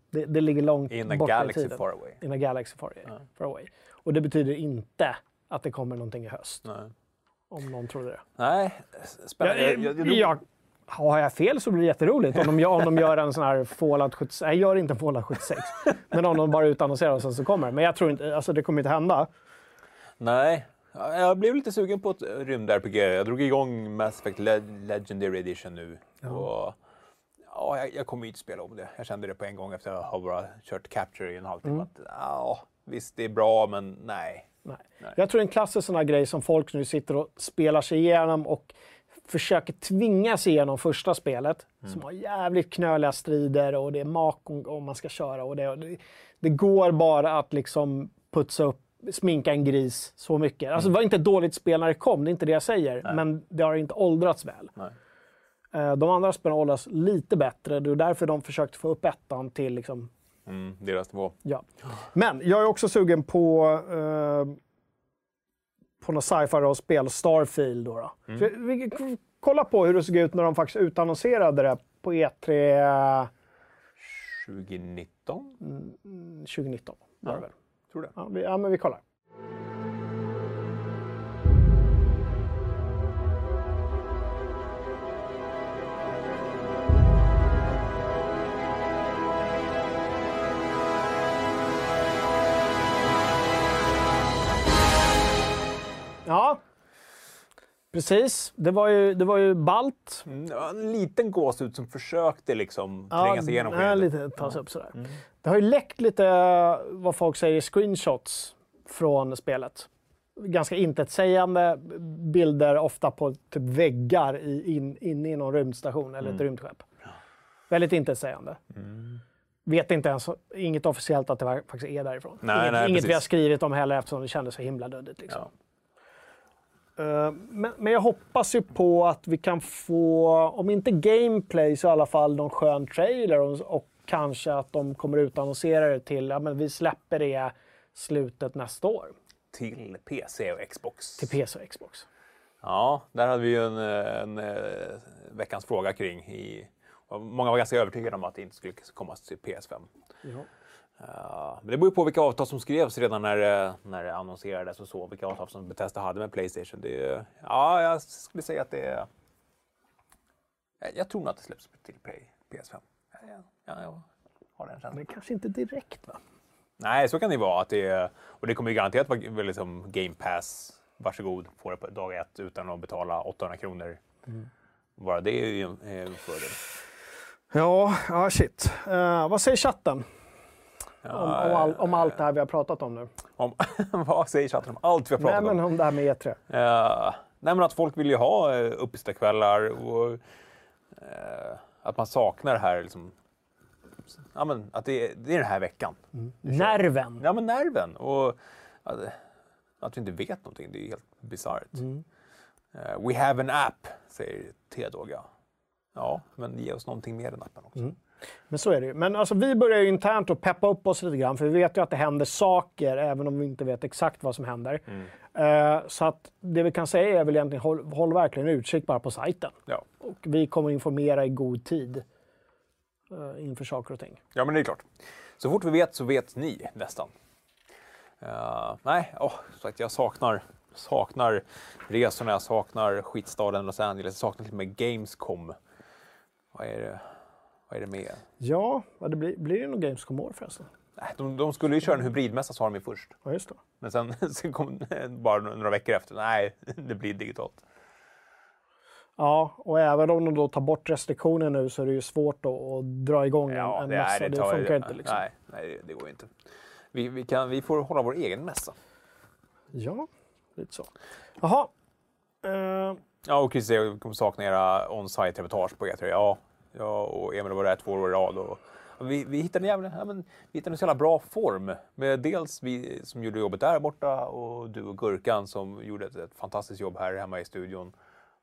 Det, det ligger långt In a bort i galaxy tiden. far away. In a galaxy far, far away. Och det betyder inte att det kommer någonting i höst. Nej. Om någon trodde det. Nej, spännande. Ja, Jag- jag- jag- ja, har jag fel så blir det jätteroligt. Om de, om de gör en sån här Fallout 76. Nej, gör inte en Fallout 76. Men om de bara utannonserar och sen så kommer det. Men jag tror inte, alltså det kommer inte hända. Nej, jag blev lite sugen på ett rymd-RPG. Jag drog igång Mass Effect Le- Legendary Edition nu. Och, ja, jag, jag kommer inte spela om det. Jag kände det på en gång efter att ha bara kört Capture i en halvtimme. Mm. Att, ja, visst, det är bra, men nej. Nej. Nej. Jag tror en klassisk sån här grej som folk nu sitter och spelar sig igenom och försöker tvinga sig igenom första spelet. Som har jävligt knöliga strider och det är mak om, man ska köra. Och det, det, det går bara att liksom putsa upp, sminka en gris så mycket. Alltså det var inte ett dåligt spel när det kom, det är inte det jag säger. Men det har inte åldrats väl. nej. Eh, De andra spelen åldras lite bättre. Det är därför de försökte få upp ettan till liksom Mm, deras nivå. Ja. <gasps> Men jag är också sugen på, eh, på något sci-fi spel Starfield. Då, då. Mm. Vi kan kolla på hur det såg ut när de faktiskt utannonserade det på E3 2019, 2019. Var det Ja. väl tror det. Ja, vi, ja, men vi kollar. Precis. Det var ju, det var ju balt. Mm, en liten gåshud som försökte liksom tränga sig igenom ja, skenet. lite tas upp sådär. Det har ju läckt lite vad folk säger screenshots från spelet. Ganska intetsägande bilder, ofta på typ väggar i, in, inne i någon rymdstation eller ett rymdskepp. Väldigt intetsägande. Vet inte ens, inget officiellt att det var- faktiskt är därifrån. Nej, inget nej, inget vi har skrivit om heller eftersom det kändes så himla luddigt. Liksom. Ja. Eh, Men, men jag hoppas ju på att vi kan få, om inte gameplay så i alla fall någon skön trailer och, och kanske att de kommer utannonsera det till, ja men vi släpper det slutet nästa år Till PC och Xbox. till PC och Xbox. Ja, där hade vi ju en, eh, en, eh, veckans fråga kring. I, många var ganska övertygade om att det inte skulle komma till PS5. Uh, men det beror ju på vilka avtal som skrevs redan när, det- när det annonserades och så. Vilka avtal som Bethesda hade med Playstation. Det, är- ja, jag skulle säga att det är... Jag, jag tror nog att det släpps till Play- PS5. Ja, ja, ja, jag har den känslan. Men kanske inte direkt va? Nej, så kan det vara. Att det, är- och det kommer ju garanterat vara liksom Game Pass. Varsågod, få det på dag ett utan att betala 800 kronor. Bara det är ju en fördel. Ja, ja shit. Eh, vad säger chatten om, om, all, om allt det här vi har pratat om nu? om, <laughs> vad säger chatten om allt vi har Nej, pratat om? men om det här med E3. Eh, nej, men att folk vill ju ha uh, uppesittarkvällar och eh, att man saknar det här liksom, ja, men att det, är- det är den här veckan. Nerven. Ja, men nerven och att, att vi inte vet någonting, det är helt bisarrt. Eh, we have an app, säger Tedoga. Ja, men ge oss någonting mer än appen också. Men så är det ju. Men alltså, vi börjar ju internt att peppa upp oss lite grann, för vi vet ju att det händer saker, även om vi inte vet exakt vad som händer. Eh, så att det vi kan säga är väl egentligen, håll, håll verkligen utkik bara på sajten. Ja. Och vi kommer informera i god tid eh, inför saker och ting. ja, men det är klart. Så fort vi vet så vet ni nästan. Eh, nej, åh, så att jag saknar, saknar resorna, jag saknar skitstaden Los Angeles, jag saknar till och med Gamescom. Vad är det, vad är det med? Ja, det blir, blir det nog Gamescom år förresten? De, de skulle ju köra en hybridmässa sa de ju först. Ja, just det. Men sen, <laughs> sen kom <laughs> bara några veckor efter, nej, <laughs> det blir digitalt. Ja, och även om de då tar bort restriktioner nu så är det ju svårt att, dra igång en, en mässa. Det, tar- funkar inte liksom. Nej, nej det, det går inte. Vi, vi, kan, vi får hålla vår egen mässa. Ja, lite så. Jaha. Eh, Ja, och Chris säger att vi kommer sakna era on-site reportage på E3. Ja, jag och Emil var där två år i rad och Vi, vi hittade en jävla, ja, men, vi hittade en så jävla bra form. Med dels vi som gjorde jobbet där borta och du och Gurkan som gjorde ett, ett fantastiskt jobb här hemma i studion.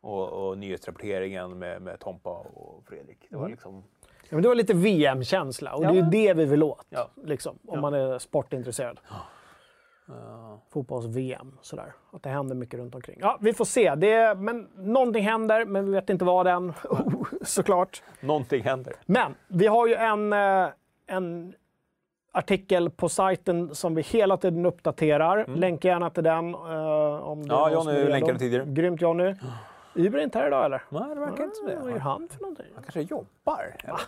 Och, och nyhetsrapporteringen med, med Tompa och Fredrik. Det var Mm. liksom... Ja, men det var lite VM-känsla och det är ju Ja. det vi vill åt. Ja. Liksom, om Ja. man är sportintresserad. Eh, Fotbolls-VM. Sådär. Att det händer mycket runt omkring. Ja, vi får se. Det, men någonting händer, men vi vet inte vad än. <laughs> Såklart. någonting händer. Men vi har ju en, eh, en artikel på sajten som vi hela tiden uppdaterar. Länk gärna till den. eh, om är Mm. Ja, är redo. länkade tidigare. Grymt Johnny. Uber är inte här idag eller? Nej, det verkar inte det. Vad gör han för någonting? Han kanske jobbar. eller?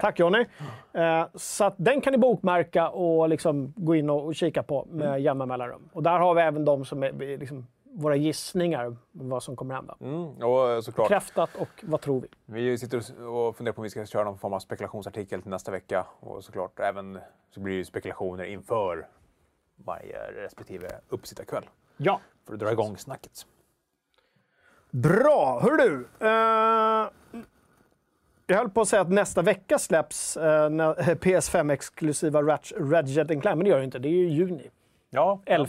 Tack Johnny. Eh, så att den kan ni bokmärka och liksom gå in och, och kika på med Mm. jämna mellanrum. Och där har vi även de som är liksom, våra gissningar om vad som kommer hända. Mm, och såklart. Bekräftat och vad tror vi? Vi sitter och funderar på om vi ska köra någon form av spekulationsartikel till nästa vecka. Och såklart även så blir det spekulationer inför varje respektive uppsittarkväll. Ja. För att dra igång snacket. Bra! Hör du. Eh, jag höll på att säga att nästa vecka släpps eh, när- <laughs> PS5-exklusiva Ratch- Ratchet Clank, men det gör det inte. Det är ju juni. Ja. 11?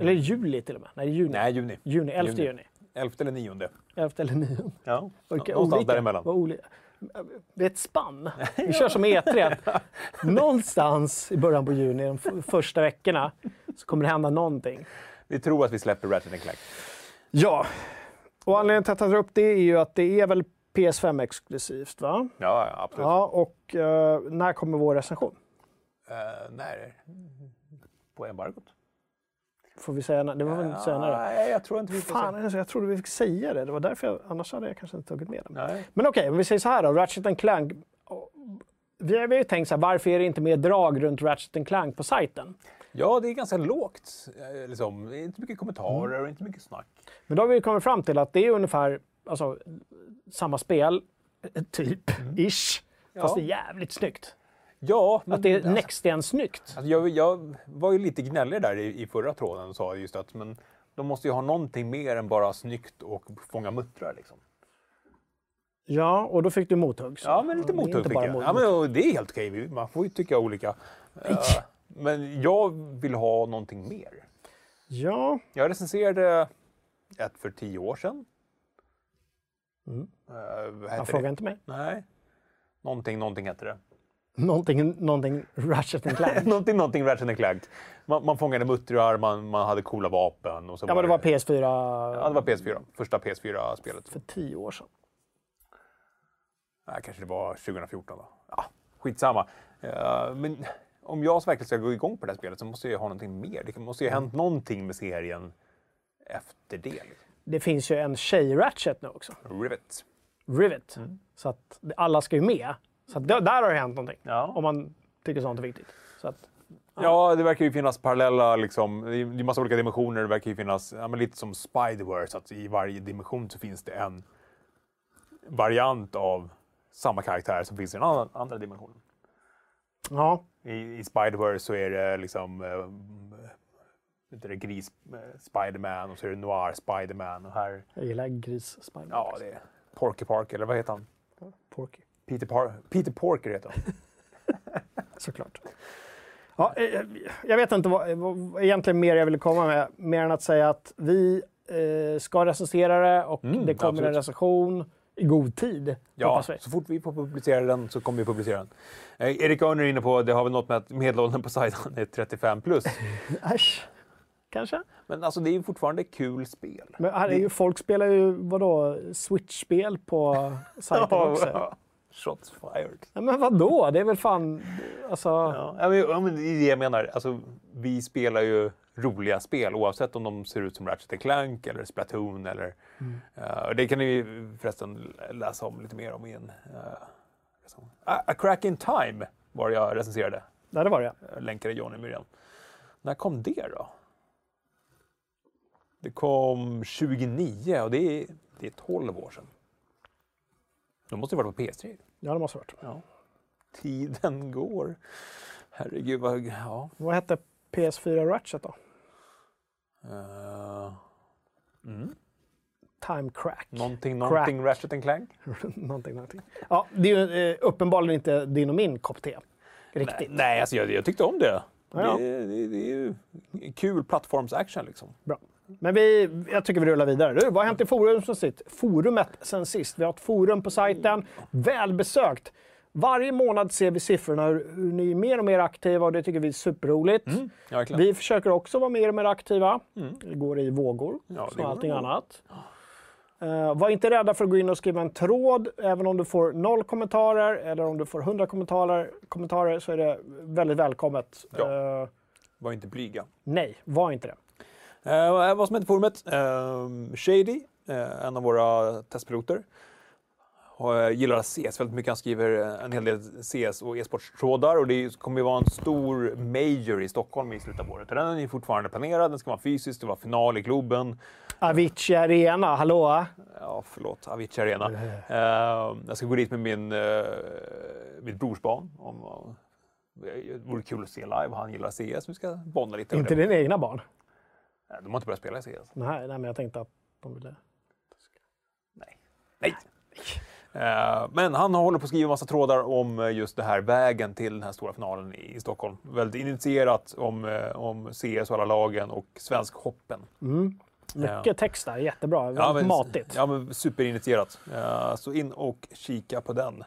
Eller juli till och med. Nej, juni. Nej, juni. Juni, 11 Juni. juni. 11 eller 9. 11 eller 9. Ja. Vilka Någonstans olika. däremellan. Vad olika. Det är ett spann. Vi <laughs> kör som E3. att Någonstans i början på juni, de första veckorna, så kommer det hända någonting. Vi tror att vi släpper Ratchet Clank. Ja, och anledningen till att jag tar upp det är ju att det är väl PS5 exklusivt, va? Ja, ja, absolut. Ja, och eh, när kommer vår recension? Eh, när? På embargot? Får vi säga när? Det var väl inte senare? Nej, jag tror inte vi får Fan, jag trodde vi fick säga det. Det var därför jag, annars hade jag kanske inte tagit med det. Nej. Men okej, om vi säger så här då. Ratchet Clank. Vi har vi har ju tänkt så här, varför är det inte mer drag runt Ratchet Clank på sajten? Ja, det är ganska lågt. eh, Liksom. Inte mycket kommentarer och inte mycket snack. Men då har vi kommit fram till att det är ungefär alltså, samma spel, eh, typ, ish. Fast Ja. det är jävligt snyggt. Ja, men Att det är alltså- next snyggt. Alltså jag, jag var ju lite gnällig där i, i förra tråden och sa just att men de måste ju ha någonting mer än bara snyggt och fånga muttrar. Liksom. Ja, och då fick du mothugg. så. Ja, men lite mothugg fick jag. mot- Ja, men, det är helt okej, man får ju tycka olika. Eh, men jag vill ha någonting mer. ja, Jag recenserade ett för tio år sedan. Mm. Eh, det? frågar inte mig. Nej. Någonting, någonting hette det. Någonting, någonting Ratchet Clank. <laughs> någonting, någonting Ratchet Clank. Man, man fångade muttrar, man, man hade coola vapen. Och så ja, men det var PS4 Ja, det var PS4. Första PS4-spelet. för tio år sedan. Nej, kanske det var 2014 då. Ja, skitsamma. Uh, men om jag verkligen ska gå igång på det här spelet så måste jag ha någonting mer. Det måste ju ha hänt någonting med serien efter det. Liksom. Det finns ju en tjej-Ratchet nu också. Rivet. Rivet. Mm. Så att alla ska ju med. Så att där, har det hänt någonting. Ja. Om man tycker sånt är viktigt. Så att, Ja, det verkar ju finnas parallella, liksom, det är massa olika dimensioner. Det verkar ju finnas, ja, lite som Spiderverse, att i varje dimension så finns det en variant av samma karaktär som finns i den andra dimensionen. ja, I, i Spiderverse så är det liksom eh, vet du, gris eh, Spiderman och så är det Noir Spiderman och här, jag gillar gris Spider. ja det är Porky Park, eller vad heter han? Porky. Peter, Par Peter Porker heter han. <laughs> Såklart. Ja, eh, jag vet inte vad, vad egentligen mer jag ville komma med, mer än att säga att vi eh, ska recensera det och Mm, det kommer en absolut. recension i god tid. Ja, så fort vi får publicera den så kommer vi publicera den. Eh, Erik Örner är inne på, det har väl något med att medelåldern på sajten är 35 plus. <laughs> Äsch, kanske? Men alltså det är ju fortfarande kul spel. Men här är ju, folk spelar ju vadå, Switch-spel på <laughs> sajten också. Shots fired. Ja, men vadå? Det är väl fan... Alltså, ja, men, ja, men det är det jag menar. Alltså, vi spelar ju roliga spel oavsett om de ser ut som Ratchet Clank eller Splatoon. Eller, eh, och det kan ni förresten läsa om lite mer om i en... Uh, A, Crack in Time var det jag recenserade. där det var det. Jag länkade Johnny Myrén. När kom det då? Det kom 2009 och det är, det är 12 år sedan. Då måste det vara på PS3. Ja, det måste ha varit. Ja. Tiden går. Herregud, vad... Ja. Vad hette PS4 Ratchet då? Eh, mm. time crack. Någonting, någonting Ratchet and Clank? <laughs> någonting, någonting. Ja, det är ju eh, uppenbarligen inte din och min kopp te. Riktigt. Nej, nej alltså jag, jag tyckte om det. Ja. Det, det, det är ju kul plattformsaction liksom. Bra. Men vi, jag tycker vi rullar vidare. Du, vad har hänt i forum sen sist? forumet sen sist? Vi har ett forum på sajten, välbesökt. Varje månad ser vi siffrorna, hur, hur ni är mer och mer aktiva och det tycker vi är superroligt. Mm, ja. Vi försöker också vara mer och mer aktiva. Det går i vågor, Ja, som allting annat. Eh, var inte rädda för att gå in och skriva en tråd. Även om du får noll kommentarer eller om du får 100 kommentarer, kommentarer så är det väldigt välkommet. Ja. Eh, Var inte blyga. nej, var inte det. Eh, vad som händer i forumet? Shady, en av våra testpiloter, har- gillar CS väldigt mycket. Han skriver en hel del CS och e-sportstrådar och det kommer ju vara en stor major i Stockholm i slutet av året. Den är fortfarande planerad, den ska vara fysisk, det var final i Globen. Avicii Arena, hallå? Ja, förlåt, Avicii Arena. Eh, jag ska gå dit med min, uh, mitt brorsbarn. Om, det vore kul att se live, han gillar CS. Vi ska bonda lite. Inte dina egna barn? Nej, De har inte börjat spela CS. Nej, nej, men jag tänkte att de ville... Nej. Nej. Eh, Men han håller på att skriva massa trådar om eh, just det här vägen till den här stora finalen i Stockholm. Väldigt initierat om, eh, om CS och alla lagen och svensk hoppen. Mycket text där, jättebra. Ja, Väldigt men, matigt. Ja, men superinitierat. Eh, Så in och kika på den.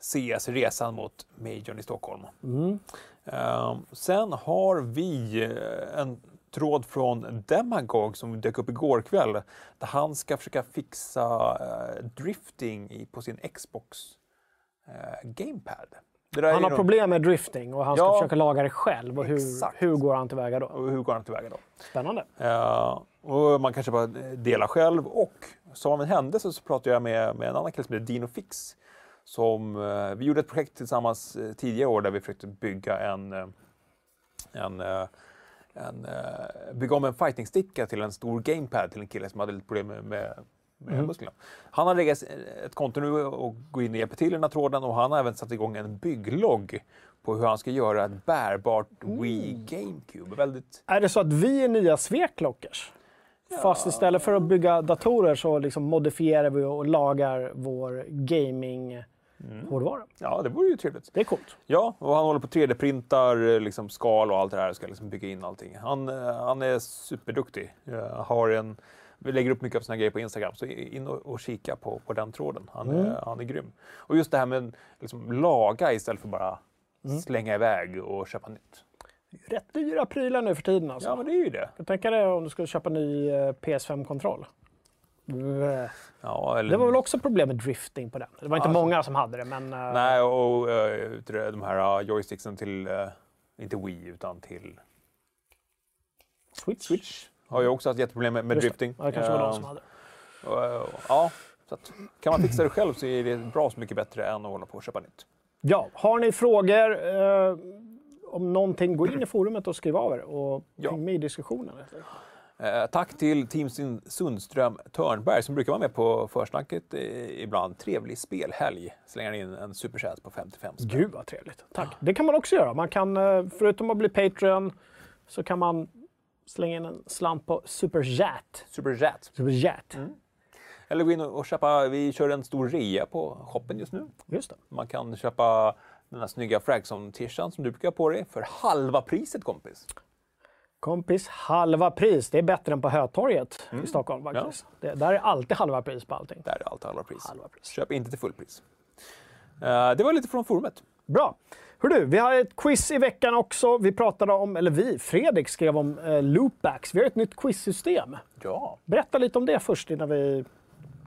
CS-resan mot Majorn i Stockholm. Mm. Eh, Sen har vi eh, en tråd från Demagog som dök upp igår kväll. Där han ska försöka fixa eh, drifting på sin Xbox eh, Gamepad. Han har problem med drifting och han ska Ja. försöka laga det själv. Och hur, Exakt. hur går han tillväga då? Och hur går han tillväga då? Spännande. Eh, och man kanske bara dela själv. Och som av en händelse så pratade jag med, med en annan kille som heter Dino Fix. Som, eh, vi gjorde ett projekt tillsammans eh, tidigare år där vi försökte bygga en, en, eh, en eh, bygga om en fighting-sticka till en stor gamepad till en kille som hade lite problem med, med, med musklerna. Han har läggat ett konto nu och går in och hjälper till i den här tråden och han har även satt igång en bygglogg på hur han ska göra ett bärbart Wii GameCube. Väldigt Är det så att vi är nya Sveklockers? Fast istället för att bygga datorer så liksom modifierar vi och lagar vår gaming-hårdvara. Ja, det vore ju trevligt. Det är coolt. Ja, och han håller på 3D-printar eh, liksom skal och allt det här. Ska liksom bygga in allting. Han, eh, han är superduktig. Eh, har en, vi lägger upp mycket av sina grejer på Instagram, så in och, och kika på, på den tråden. Han, är, han är grym. Och just det här med liksom, laga istället för bara slänga iväg och köpa nytt. Rätt dyra prylar nu för tiden alltså. Ja, men det är ju det. Jag tänker det om du skulle köpa ny eh, PS5-kontroll. Ja, eller, Det var väl också problem med drifting på den. Det var inte Alltså- många som hade det, men... eh, Nej, och uh, de här joysticksen till, eh, inte Wii, utan till Switch. Switch. Har ju också haft jätteproblem med, med Just det. drifting. Ja, det kanske var de Eh, som hade. Och, eh, Ja, så att, kan man fixa det själv så är det bra så mycket bättre än att hålla på och köpa nytt. Ja, har ni frågor eh, om någonting, gå in i forumet och skriv av er och Ja. häng med i diskussionen. Eh, tack till Team Sundström Törnberg som brukar vara med på försnacket eh, ibland. Trevlig spelhelg. Slänger in en superchat på 55 spänn. Gud vad trevligt. Tack. Det kan man också göra. Man kan, eh, förutom att bli Patreon, så kan man slänga in en slant på Superchat. Superchat. Superchat. Eller gå in och köpa, vi kör en stor rea på shoppen just nu. Just det. Man kan köpa den här snygga Fragson-tishan som du brukar ha på dig för halva priset kompis. Kompis, halva pris. Det är bättre än på Hötorget i Stockholm faktiskt. Det, där är alltid halva pris på allting. Där är allt halva pris. Halva pris. Köp inte till fullpris. Eh, det var lite från forumet. Bra. Hör du, vi har ett quiz i veckan också. Vi pratade om, eller vi, Fredrik skrev om eh, loopbacks. Vi har ett nytt quizsystem. Ja. Berätta lite om det först innan vi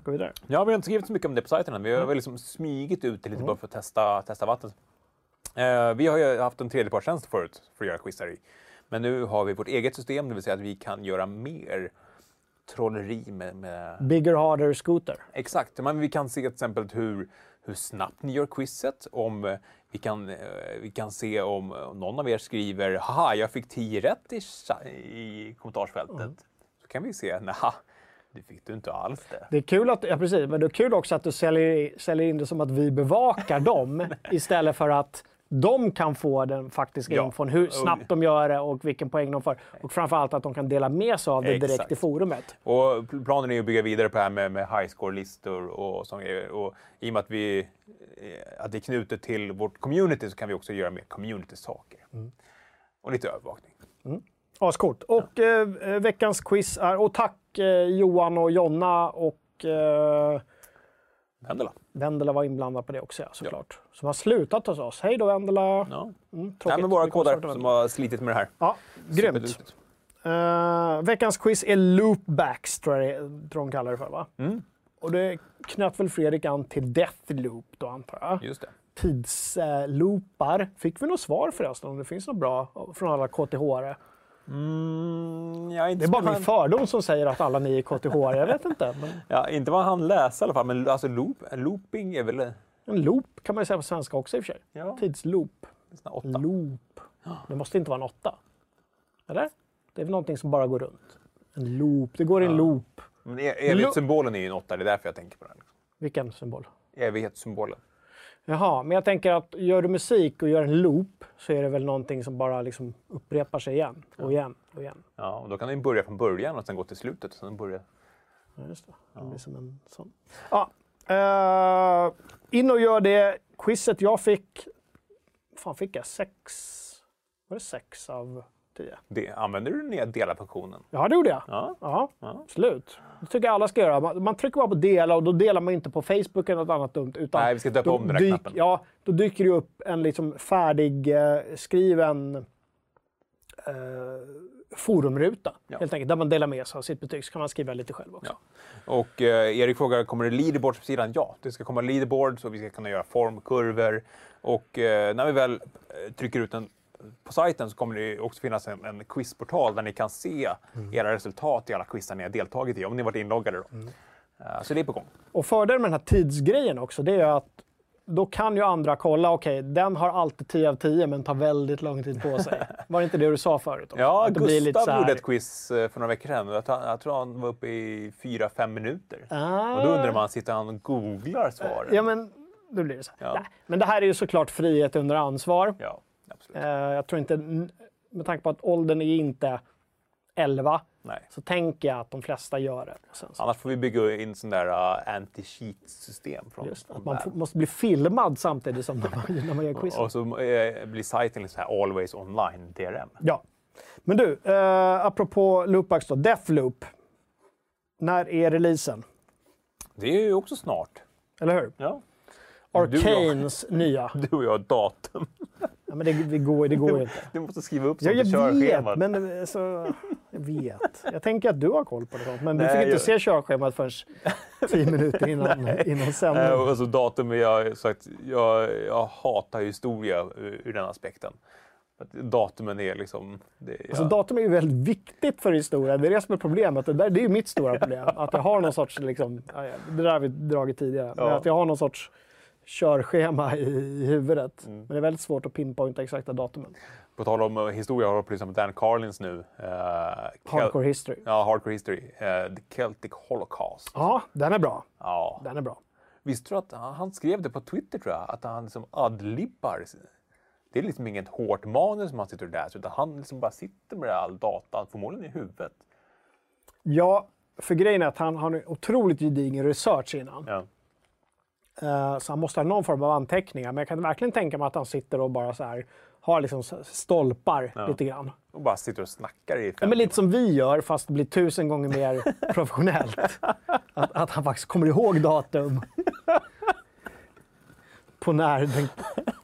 går vidare. Ja, vi har inte skrivit så mycket om det på sajten än. Vi har väl liksom smygit ut det lite bara för att testa, testa vattnet. Eh, vi har ju haft en tredjepartstjänst förut för att göra quizar i. Men nu har vi vårt eget system, det vill säga att vi kan göra mer trolleri med... med... Bigger, harder, scooter. Exakt, men vi kan se till exempel hur, hur snabbt ni gör quizet. Om eh, vi, kan, eh, vi kan se om om någon av er skriver haha, jag fick 10 rätt i, i kommentarsfältet. Så kan vi se, naha, det fick du inte alls det. Det är kul att, ja precis, men det är kul också att du säljer, säljer in det som att vi bevakar dem <laughs> istället för att de kan få den faktiska Ja. infon, hur snabbt de gör det och vilken poäng de får. Och framförallt att de kan dela med sig av det direkt Exakt. i forumet. Och planen är att bygga vidare på det här med, med high score-listor och sånt. Och i och med att, vi, eh, att det är knutet till vårt community så kan vi också göra mer community-saker. Mm. Och lite övervakning. Ascoolt. Och eh, veckans quiz är, och tack eh, Johan och Jonna och eh, Vendela. Vendela var inblandad på det också ja, såklart. Som har slutat hos oss. Hej då Vendela! Ja. Mm, Nej, tråkigt. men våra Vi kommer starta kodar som har slitit med det här. Ja, grymt. Eh, veckans quiz är loopbacks, tror jag det är- tror de kallar det för. Va? Mm. Och det knöt väl Fredrik an till Deathloop då, antar jag. Just det. Tidsloopar. Fick vi något svar förresten om det finns något bra från alla KTH-are? Mm, ja, Det är bara min fördom som säger att alla ni är KTH-are. Jag vet inte. Men Ja, inte vad han läste i alla fall, men alltså loop, looping är väl en loop kan man säga på svenska också i och för sig. ja, Tidsloop. Loop. Det måste inte vara en åtta. Eller? Det är väl någonting som bara går runt. En loop. Det går i en Ja. loop. Men e- evighetssymbolen är ju en åtta, det är därför jag tänker på den. Liksom. Vilken symbol? Evighetssymbolen. Jaha, men jag tänker att gör du musik och gör en loop så är det väl någonting som bara liksom upprepar sig igen och igen och igen. Ja, och då kan den börja från början och sen gå till slutet. Sen börja... Ja, just det. Det blir som en sån. Ja, eh, in och gör det. Quizet jag fick... fan fick jag? Sex... Var det sex av tio? Det, använder du den nya dela-funktionen? Ja, det gjorde jag. Ja. Ja, Ja. absolut. Det tycker jag alla ska göra. Man, man trycker bara på dela och då delar man inte på Facebook eller något annat dumt. Utan Nej, vi ska döpa då om den där dyk- knappen. Ja, då dyker det upp en liksom färdigskriven eh, forumruta. Ja. Helt enkelt, där man delar med sig av sitt betyg. Så kan man skriva lite själv också. Ja. Och eh, Erik frågar, kommer det leaderboards på sidan? Ja, det ska komma leaderboards och vi ska kunna göra formkurvor. Och eh, när vi väl eh, trycker ut den på sajten så kommer det också finnas en, en quizportal där ni kan se Mm. era resultat i alla quizar ni har deltagit i, om ni varit inloggade. Då. Mm. Eh, så det är på gång. Och fördelen med den här tidsgrejen också, det är att då kan ju andra kolla, okej, den har alltid 10 av 10 men tar väldigt lång tid på sig. <laughs> Var det inte det du sa förut? Också? Ja, Gustav här- gjorde ett quiz eh, för några veckor sedan. Jag, jag tror han var uppe i 4-5 minuter. Ah. Och då undrar man, sitter han och googlar svaren? Ja, men då blir det så. här. Ja. Men det här är ju såklart frihet under ansvar. Ja. Eh, jag tror inte, med tanke på att åldern är inte 11, Nej. så tänker jag att de flesta gör det. Sen Annars får vi bygga in sån där uh, anti-cheat-system från, just, från att man får, måste bli filmad samtidigt som när man, när man gör <laughs> quiz. Och så eh, blir sajten så här always online DRM. Ja. Men du, eh, apropå loopbacks då, Deathloop. När är releasen? Det är ju också snart. Eller hur? Ja. Arcanes nya. <laughs> Du och jag har datum. Ja, men det, det, går, det går inte. Du måste skriva upp Ja, sånt jag i vet, körschemat. men eh, så, jag vet. Jag tänker att du har koll på det. sånt, Men Nej, fick inte jag- se körschemat förrän tio minuter innan, <laughs> innan sändning. och så datum, jag, sagt, jag, jag hatar historia ur, ur den aspekten. Datumen är liksom... Det, ja. Alltså, datum är ju väldigt viktigt för historia. Det är det som är problemet. Det, där, det är mitt stora problem. Att jag har någon sorts, liksom, ja, ja, det där har vi dragit tidigare, Ja. att jag har någon sorts körschema i, i huvudet. Mm. Men det är väldigt svårt att pinpointa exakta datumen. På tal om eh, historia, har på liksom Dan Carlins nu. Kel- Hardcore history. Ja, Hardcore History. eh, The Celtic Holocaust. Ja, den är bra. Ja. Den är bra. Visste du att han skrev det på Twitter tror jag, att han liksom adlibbar. Det är liksom inget hårt manus som han sitter och läser, utan han liksom bara sitter med all datan, förmodligen i huvudet. Ja, för grejen är att han har en otroligt gedigen research innan. Ja. Eh, Så han måste ha någon form av anteckningar. Men jag kan verkligen tänka mig att han sitter och bara så här, har liksom stolpar Ja. lite grann. Och bara sitter och snackar i Ja, men lite som vi gör, fast det blir tusen gånger mer <laughs> professionellt. Att, att han faktiskt kommer ihåg datum. <laughs> På när den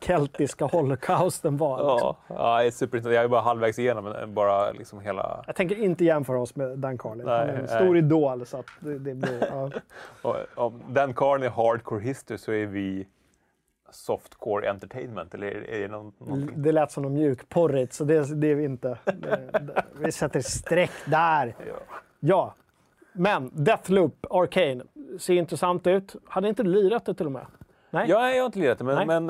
keltiska <laughs> holocausten var. liksom. Ja, ja, superintressant. Jag är bara halvvägs igenom bara liksom hela... Jag tänker inte jämföra oss med Dan Carlin. Han är en stor nej. idol. Så det, det blir, ja. <laughs> Och, om Dan Carlin är hardcore history så är vi softcore entertainment, eller är det någon, någonting? Det lät som något mjukporrigt, så det, det är vi inte. Det, vi sätter streck där. Ja. Ja, men Deathloop Arcane ser intressant ut. Hade inte lirat det till och med? Nej, Jag, jag har inte lirat det, men, men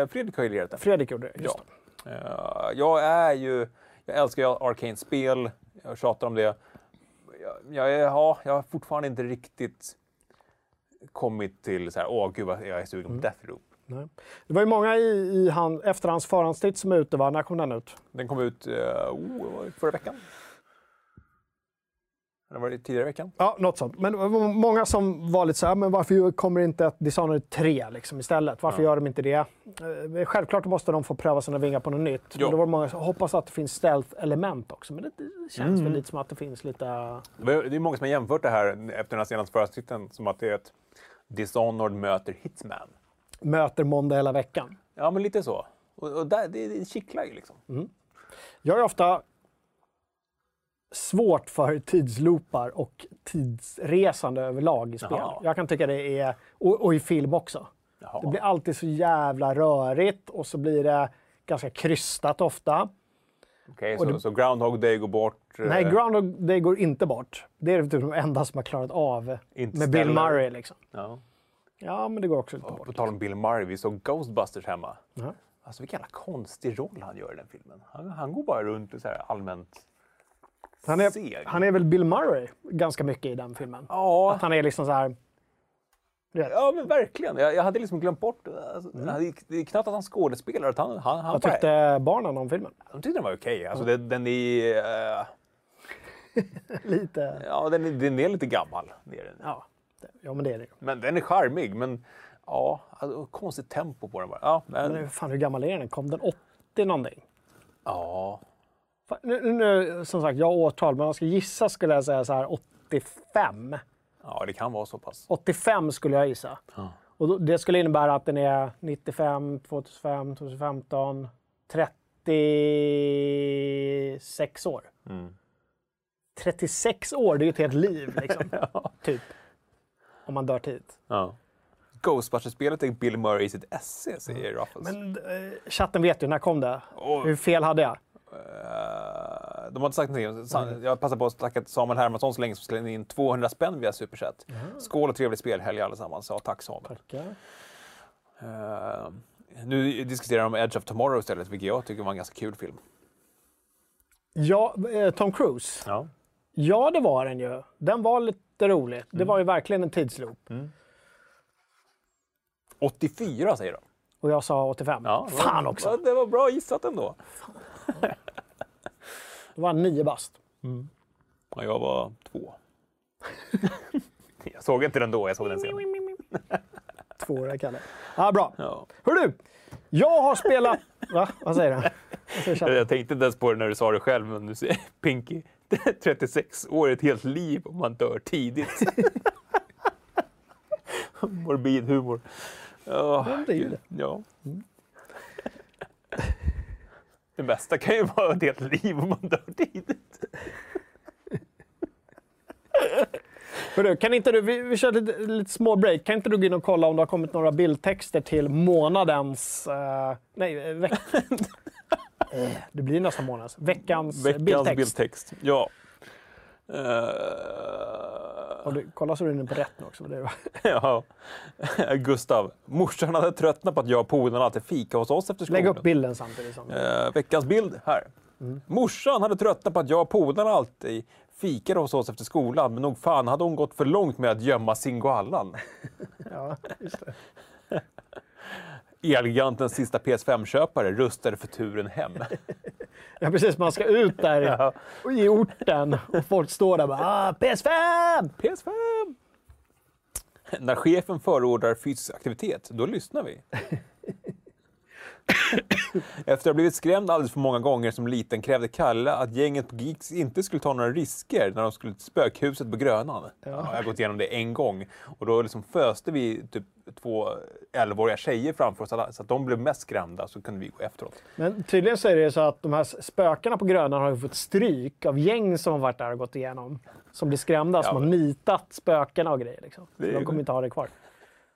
eh, Fredrik har ju lirat det. Fredrik gjorde det. Just Ja. Eh, jag är ju... Jag älskar ju Arcane-spel. Jag tjatar om det. Jag, jag, ja, jag har fortfarande inte riktigt kommit till så här, åh gud vad jag är sugen på Mm. Deathloop. Nej. Det var ju många i, i han, efter hans förhandstitt som är ute. Va? När kom den ut? Den kom ut uh, oh, förra veckan. Eller var det tidigare i veckan? Ja, något sånt. Men det många som var lite så här, men varför kommer inte ett Dishonored 3 liksom istället? Varför Ja. gör de inte det? Eh, Självklart måste de få pröva sina vingar på något nytt. Men då var det många som hoppas att det finns stealth-element också. Men det, det känns Mm. väl lite som att det finns lite... Det är det många som har jämfört det här efter den här senaste förhandstiteln som att det är ett Dishonored möter Hitman. Möter måndag hela veckan. Ja, men lite så. Och, och där, det, det kittlar ju liksom. Jag är ofta svårt för tidsloopar och tidsresande överlag i spel. Jaha. Jag kan tycka det är... Och, och i film också. Jaha. Det blir alltid så jävla rörigt och så blir det ganska krystat ofta. Okej, och så, det- så Groundhog Day går bort. eh, Nej, Groundhog Day går inte bort. Det är typ de enda som har klarat av Inte med Bill Stellar. Murray. Liksom. Ja. Ja, men det går också inte Och bort. på tal om Bill Murray, vi såg Ghostbusters hemma. Ja. Alltså vilken jävla konstig roll han gör i den filmen. Han, han går bara runt och så här allmänt Han, är, seg. han är väl Bill Murray ganska mycket i den filmen. Ja, Att han är liksom så här... ja men verkligen. Jag, jag hade liksom glömt bort det. Alltså, det är- Det är knappt att han skådespelar. Han, han, han Vad bara- tyckte barnen om filmen? de tyckte den var okej. Alltså, den, den är... eh, <laughs> Lite... ja, den är, den är lite gammal. Det är den. Ja, ja men det är det. Men den är charmig. Men ja, alltså, konstigt tempo på den bara. Ja, men, Men fan, hur gammal är den? Kom den 80 någonting? ja. Nu, nu, som sagt, jag har årtal, men om jag ska gissa skulle jag säga så här 85. ja, det kan vara så pass. 85 skulle jag gissa. Ja. Och då, det skulle innebära att den är 95, 2005, 2015, 36 år. Mm. 36 år, det är ju ett helt liv liksom. <laughs> Typ. Om man dör tidigt. Ja. Ghostbusters-spelet är Bill Murray i sitt esse, säger Ruffles. Men eh, chatten vet ju, när kom det? Åh. Hur fel hade jag? Eh, de har inte sagt någonting. Sa- Jag passar på att tacka Samuel Hermansson så länge som slängde in 200 spänn via Superchat. Skål och trevlig spelhelg allesammans. Ja, tack Samuel. Eh, nu diskuterar de Edge of Tomorrow istället, vilket jag tycker var en ganska kul film. Ja, eh, Tom Cruise. Ja. Ja, det var den ju. Den var lite rolig. Det var ju verkligen en tidsloop. 84 säger de. Och jag sa 85. Ja, Fan också! Det var bra gissat ändå. <laughs> Det var nio bast. Ja, jag var två. <laughs> jag såg inte den då, jag såg den sen. <laughs> Tvååriga Kalle. Ja, bra. Ja. Hör du! Jag har spelat... Va? Vad säger du? Chatten? Jag tänkte inte ens på det när du sa det själv, men du säger Pinky, 36 år är ett helt liv om man dör tidigt. Morbid humor. Ja, det är ju det. Ja. Det bästa kan ju vara ett helt liv om man dör tidigt. Hörru, kan inte du, vi, vi kör lite, lite små break. Kan inte du gå in och kolla om det har kommit några bildtexter till månadens... eh, nej, veck, Eh, det blir nästan månadens. Veckans, Veckans bildtext. bildtext. Ja. Eh, Och du, kolla så du är inne på rätt nu också. Det är, <laughs> ja. <laughs> Gustav, morsan hade tröttnat på att jag och polarna alltid fika hos oss efter skolan. lägg upp bilden samtidigt. Som, Eh, veckans bild här. Morsan hade tröttnat på att jag och polarna alltid fikade hos oss efter skolan, men nog fan hade hon gått för långt med att gömma singoallan. <laughs> ja, just det. Elgigantens sista PS5-köpare rustade för turen hem. <laughs> ja, precis. Man ska ut där <laughs> Ja. i, orten och folk står där och bara ah, PS5! PS5! När chefen förordar fysisk aktivitet, då lyssnar vi. <laughs> Efter att ha blivit skrämd alldeles för många gånger som liten krävde Kalle att gänget på Geeks inte skulle ta några risker när de skulle till spökhuset på Grönan. Ja. jag har gått igenom det en gång och då liksom föste vi typ två 11-åriga tjejer framför oss så att så att de blev mest skrämda så kunde vi gå efteråt. Men tydligen så är det så att de här spökena på Grönan har ju fått stryk av gäng som har varit där och gått igenom. Som blir skrämda, som Ja. har nitat spökena och grejer. Liksom. Så Det de kommer inte ha det kvar.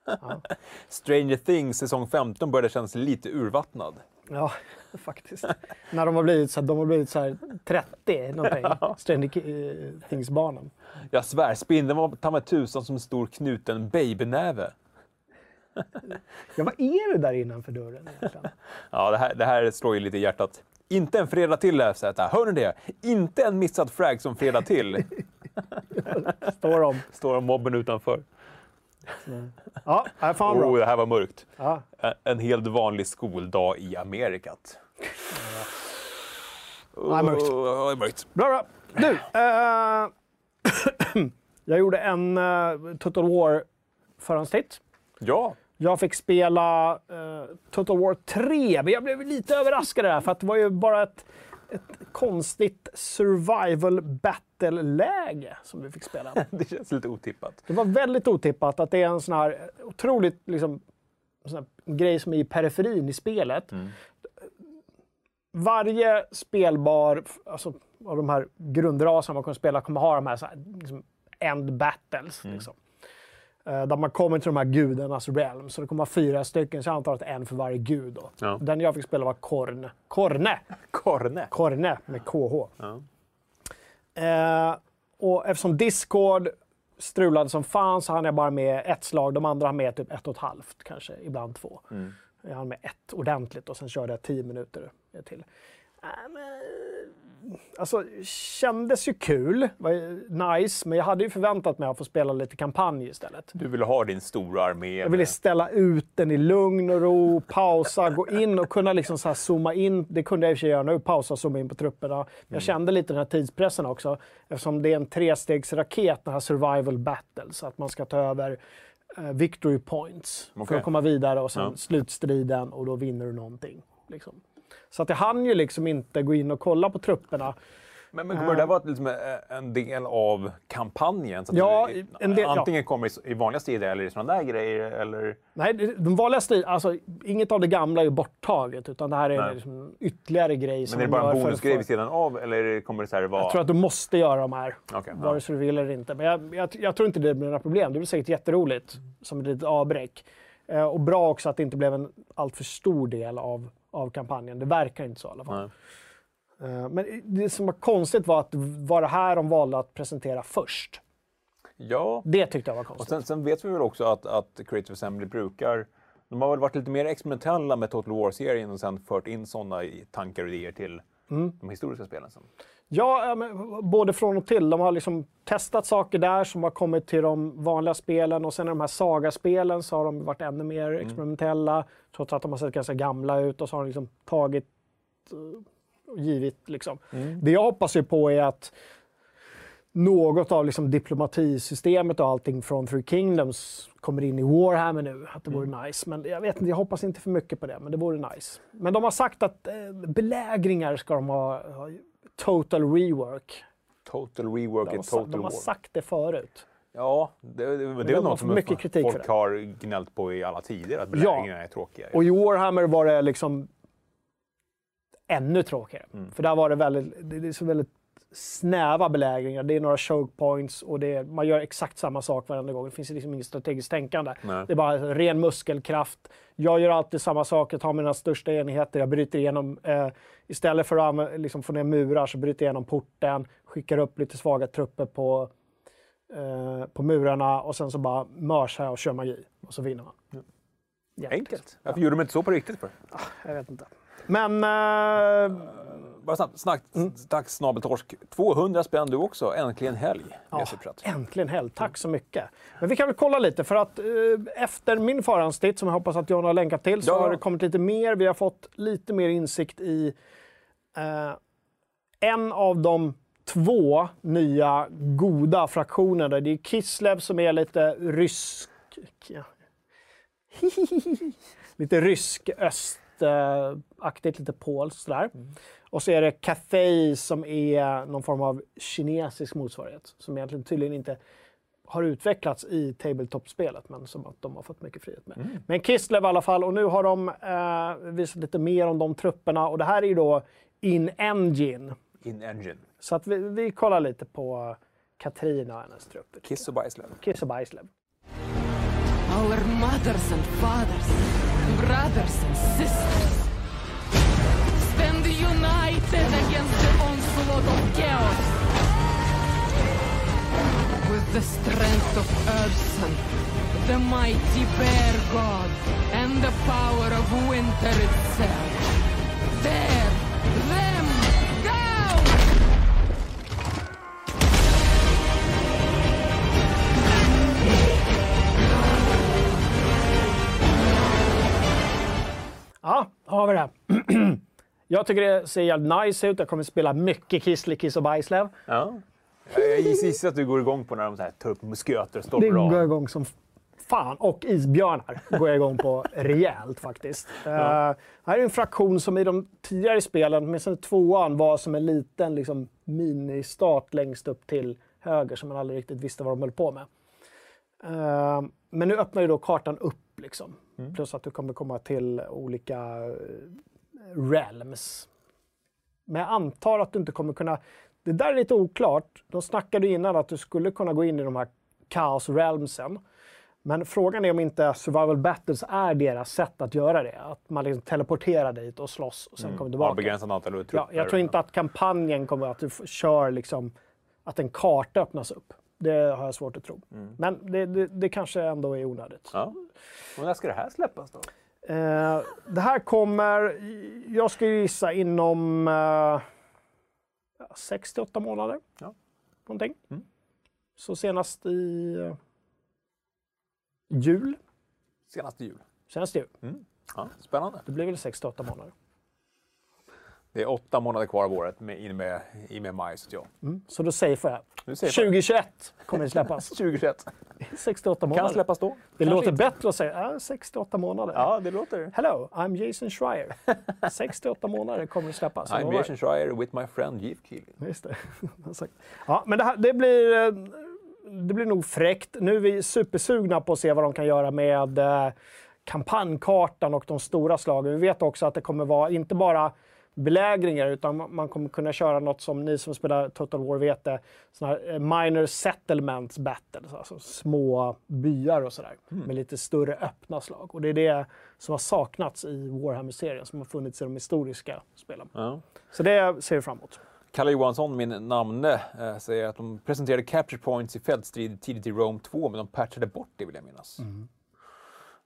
<laughs> Stranger Things säsong 15 började kännas lite urvattnad. Ja, <laughs> faktiskt. När de har blivit så, de har blivit så här 30 någonting. <laughs> Stranger eh, Things-barnen. Jag svär, spindeln var ta mig tusan som en stor knuten babynäve. Ja, vad är det där innanför dörren egentligen? Ja, det här, det här slår ju lite i hjärtat. Inte en fredag till, FZ. Hör ni det? Inte en missad frag som fredag till, Står de. står mobben utanför. Ja, här fan bra. Oh, det här var mörkt. Ja. En- helt vanlig skoldag i Amerikat. Ja, mörkt. Oh, det är mörkt. Bra, bra. Du, eh, <clears throat> jag gjorde en eh, Total War förhandstitt. Ja, Jag fick spela eh, Total War 3, men jag blev lite överraskad där, för att det var ju bara ett, ett konstigt survival battle-läge som vi fick spela. <laughs> det känns lite otippat. Det var väldigt otippat att det är en sån här otroligt liksom, sån grej som är i periferin i spelet. Varje spelbar, alltså, av de här grundraserna man kommer spela kommer ha de här, så här liksom, end battles. Liksom. Eh, där man kommer till de här gudarnas realm. Så det kommer vara fyra stycken, så jag antar att en för varje gud. Då. Ja. Den jag fick spela var Korn. Korne! Korne. Korne med KH. Ja. Eh, och eftersom Discord strulade som fan så hann jag bara med ett slag. De andra hann med typ ett och ett halvt, kanske ibland två. Mm. Jag hann med ett ordentligt och sen körde jag tio minuter till. Äh, alltså, kändes ju kul, var nice, men jag hade ju förväntat mig att få spela lite kampanj istället. Du ville ha din stora armé. Jag ville ställa ut den i lugn och ro, pausa, gå in och kunna liksom så här zooma in. Det kunde jag i och för sig göra nu, pausa och zooma in på trupperna. Men jag kände lite den här tidspressen också, eftersom det är en trestegsraket, den här survival battle, så att man ska ta över eh, victory points för Okej. att komma vidare och sen Ja. slutstriden och då vinner du någonting. Liksom. Så att jag hann ju liksom inte gå in och kolla på trupperna. Men, men kommer det där vara liksom eh, en del av kampanjen? Så Ja, du, en del- ja. antingen kommer i, i vanliga strider eller i sådana där grejer? Eller? Nej, de vanliga strid, alltså inget av det gamla är borttaget, utan det här är Nej. liksom ytterligare grej som Men är det de bara en bonusgrej vid sidan av? Eller kommer det så här vara... Jag tror att du måste göra de här, ja. vare sig du vill eller inte. Men jag, jag, jag tror inte det blir några problem. Det blir säkert jätteroligt som ett litet avbräck. Eh, och bra också att det inte blev en alltför stor del av, av kampanjen. Det verkar inte så i alla fall. Nej. Eh, men det som var konstigt var att var det här de valde att presentera först. Ja, Det tyckte jag var och konstigt. sen, sen vet vi väl också att, att Creative Assembly brukar... De har väl varit lite mer experimentella med Total War-serien och sen fört in sådana tankar och idéer till Mm. de historiska spelen. Sen. Ja, både från och till. De har liksom testat saker där som har kommit till de vanliga spelen och sen i de här Saga-spelen så har de varit ännu mer experimentella. Trots att de har sett ganska gamla ut och så har de liksom tagit eh, och givit. Liksom. Det jag hoppas ju på är att något av liksom diplomatisystemet och allting från Three Kingdoms kommer in i Warhammer nu. Att det vore nice. Men jag vet inte, jag hoppas inte för mycket på det, men det vore nice. Men de har sagt att eh, belägringar ska de ha, ha total rework. Total rework De sa- Total de har sagt det förut. Ja, det, det, det, de är något som mycket kritik folk det. har gnällt på i alla tider, att belägringarna är tråkiga. Och i Warhammer var det liksom ännu tråkigare. Mm. För där var det väldigt, det är så väldigt snäva belägringar. Det är några choke points och det är, man gör exakt samma sak varenda gång. Det finns liksom inget strategiskt tänkande. Nej. Det är bara ren muskelkraft. Jag gör alltid samma sak. Jag tar mina största enheter. Jag bryter igenom. Eh, istället för att liksom, få ner murar så bryter jag igenom porten. Skickar upp lite svaga trupper på, eh, på murarna och sen så bara mörsar jag och kör magi. Och så vinner man. Jämt, Enkelt. Varför gjorde de inte så på riktigt? för? Jag vet inte. Men... Eh, Bara snabbt, snack, Mm. dags snabeltorsk. 200 spänn du också. Äntligen helg. Ja, äntligen helg. Tack så mycket. Men vi kan väl kolla lite, för att eh, efter min förhandstitt, som jag hoppas att John har länkat till, så Ja. har det kommit lite mer. Vi har fått lite mer insikt i eh, en av de två nya goda fraktionerna. Det är Kislev som är lite rysk... <laughs> Lite rysk-östaktigt, lite polskt sådär. Och så är det Cathay som är någon form av kinesisk motsvarighet. Som egentligen tydligen inte har utvecklats i tabletop-spelet, men som att de har fått mycket frihet med. Men Kislev i alla fall, och nu har de eh, visat lite mer om de trupperna. Och det här är ju då in-engine. In Engine. Så att vi, vi kollar lite på Katrina och hennes trupper. Kiss och bajslöv. Kiss och Bajslev. Our mothers and fathers, brothers and sisters, Against the onslaught of chaos. With the strength of Urbson, the mighty bear god, and the power of winter itself. There, them, Ja, har vi det. <clears throat> Jag tycker det ser jävligt nice ut. Jag kommer spela mycket Kissly Kiss och Bajslev. Ja. Jag gissar att du går igång på när de så här, tar upp musköter och Det stormar går jag igång som fan. Och isbjörnar går jag igång på <laughs> rejält faktiskt. Eh, det här är en fraktion som i de tidigare spelen, åtminstone tvåan, var som en liten liksom, ministart längst upp till höger som man aldrig riktigt visste vad de höll på med. Eh, men nu öppnar ju då kartan upp liksom. Plus att du kommer komma till olika eh, realms. Men jag antar att du inte kommer kunna... Det där är lite oklart. De snackade innan att du skulle kunna gå in i de här Chaos Realmsen. Men frågan är om inte Survival Battles är deras sätt att göra det. Att man liksom teleporterar dit och slåss och sen kommer Har tillbaka. begränsat antal Ja, trupper. jag tror inte att kampanjen kommer att du kör liksom att en karta öppnas upp. Det har jag svårt att tro. Men det, det, det kanske ändå är onödigt. Ja. Och när ska det här släppas då? Eh, det här kommer, jag skulle gissa inom eh, 6-8 månader. Ja. Någonting. Mm. Så senast i eh, jul. Senaste jul. Senast i jul. Ja, spännande. Det blir väl 6-8 månader. Det är åtta månader kvar av året med, in med, i med maj. Så ja. Mm. Så då säger jag Nu säger jag 2021 kommer det släppas. <laughs> 2021. 6-8 Kan månader. släppas då. Det Kanske låter inte. bättre att säga ja, 6-8 månader. Ja, det låter. Hello, I'm Jason Schreier. <laughs> 6-8 månader kommer det släppas. I'm. Jason Schreier with my friend Jeff Keely. Just det. Exakt. <laughs> ja, men det, här, det, blir, eh, det blir nog fräckt. Nu är vi supersugna på att se vad de kan göra med eh, kampanjkartan och de stora slagen. Vi vet också att det kommer vara inte bara belägringar utan man- kommer kunna köra något som ni som spelar Total War vet det, såna här eh, minor settlements battles, alltså små byar och sådär med lite större öppna slag. Och det är det som har saknats i Warhammer-serien som har funnits i de historiska spelen. Ja. Så det ser vi fram emot. Kalle Johansson, min namne, eh, säger att de presenterade capture points i fältstrid tidigt i Rome 2, men de patchade bort det vill jag minnas.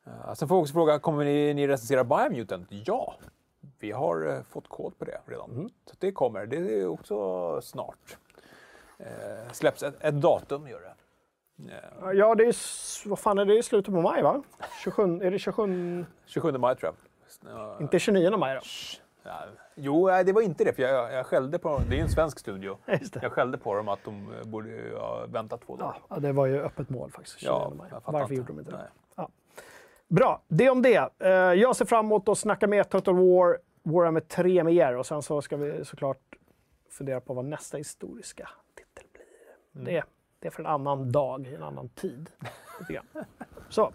Eh, sen får jag också fråga, kommer ni, ni recensera Biomutant? Ja, vi har eh, fått kod på det redan. Så det kommer, det är också snart. Eh, släpps ett, ett datum, gör det. Eh, Ja, det är, vad fan är det i slutet på maj va? 27, är det 27, 27 maj tror jag. Eh, inte 29 maj då? ja, jo, nej, det var inte det, för jag, jag skällde på Det är ju en svensk studio. Jag skällde på dem att de borde ha väntat två dagar. Ja, det var ju öppet mål faktiskt. 29 Ja, Varför inte. gjorde de inte det? Ja. Bra, det om det. Eh, Jag ser fram emot att snacka mer Total War, Warhammer 3 med er och sen så ska vi såklart fundera på vad nästa historiska titel blir. Mm. Det, det är för en annan dag, en annan tid. <laughs> Så,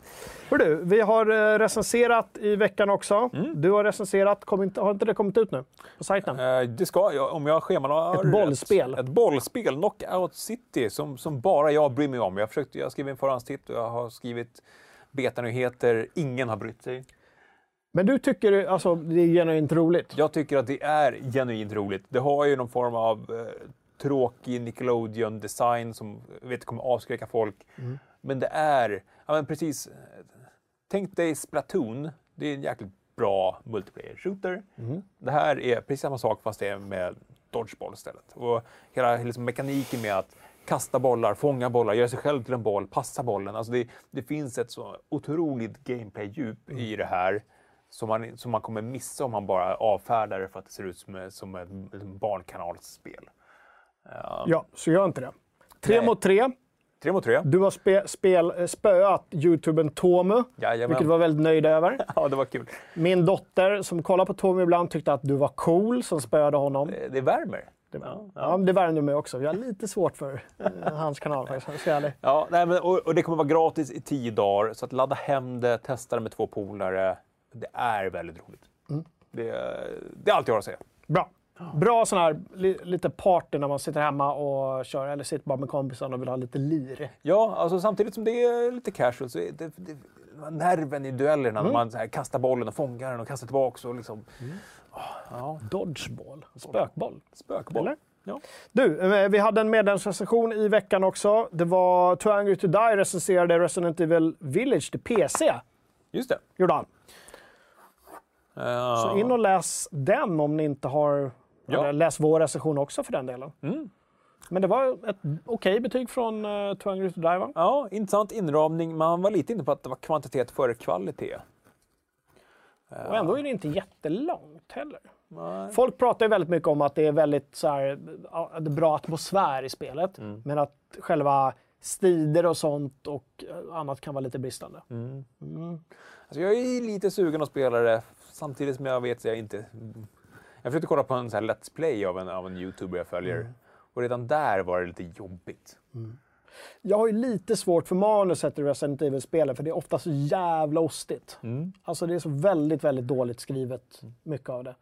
hör du, vi har eh, recenserat i veckan också. Mm. Du har recenserat, kom inte, har inte det kommit ut nu på sajten? Eh, Det ska, jag- om jag schemalade Ett bollspel. Rätt, ett bollspel, Knockout City, som, som bara jag bryr mig om. Jag, har försökt, jag skrev en förhandstitt och jag har skrivit betanyheter. Ingen har brytt sig. Men du tycker alltså det är genuint roligt? Jag tycker att det är genuint roligt. Det har ju någon form av eh, tråkig Nickelodeon-design som vet kommer avskräcka folk. Men det är, ja men precis, tänk dig Splatoon. Det är en jäkligt bra multiplayer-shooter. Det här är precis samma sak fast det är med dodgeball istället. Och hela liksom, mekaniken med att kasta bollar, fånga bollar, göra sig själv till en boll, passa bollen. Alltså det, det finns ett så otroligt gameplay-djup i det här som man, som man kommer missa om man bara avfärdar det för att det ser ut som, som ett, barnkanalsspel. Ja. Ja, så gör inte det. Tre Nej. mot tre. Tre mot tre. Du har spe, spel, eh, spöat youtubern Tomu, Jajamän. vilket var väldigt nöjd över. <laughs> Ja, det var kul. Min dotter som kollar på Tomu ibland tyckte att du var cool som spöade honom. Det, det värmer. Det, Ja, ja. det värmde mig också. Jag har lite svårt för eh, hans kanal faktiskt, jag. Ja, nej, men, och, och det kommer vara gratis i tio dagar, så att ladda hem det, testa det med två polare. Det är väldigt roligt. Mm. Det, det är allt jag har att säga. Bra. Bra sån här li, lite party när man sitter hemma och kör, eller sitter bara med kompisarna och vill ha lite lir. Ja, alltså samtidigt som det är lite casual så är det, det, nerven i duellerna Mm. när man så här, kastar bollen och fångar den och kastar tillbaka och liksom... Ja, Dodgeball. Spökboll. spökboll. Eller? Ja. Du, eh, vi hade en medlemsrecension i veckan också. Det var Too Angry To Die recenserade Resident Evil Village till PC. Just det. Gjorde han. Så in och läs den om ni inte har... Ja. Läs vår recension också för den delen. Mm. Men det var ett okej betyg från uh, Too Angry To Die va? Ja, intressant inramning. Man var lite inne på att det var kvantitet före kvalitet. Och ändå är det inte jättelångt heller. Nej. Folk pratar ju väldigt mycket om att det är väldigt så här, bra atmosfär i spelet. Mm. Men att själva strider och sånt och eh, annat kan vara lite bristande. Mm. Mm. Alltså jag är lite sugen att spela det samtidigt som jag vet att jag inte... Jag försökte kolla på en sån här Let's Play av en, av en YouTuber jag följer. Mm. Och redan där var det lite jobbigt. Jag har ju lite svårt för manuset i Resident Evil-spelen för det är ofta så jävla ostigt. Mm. Alltså det är så väldigt, väldigt dåligt skrivet, mycket av det.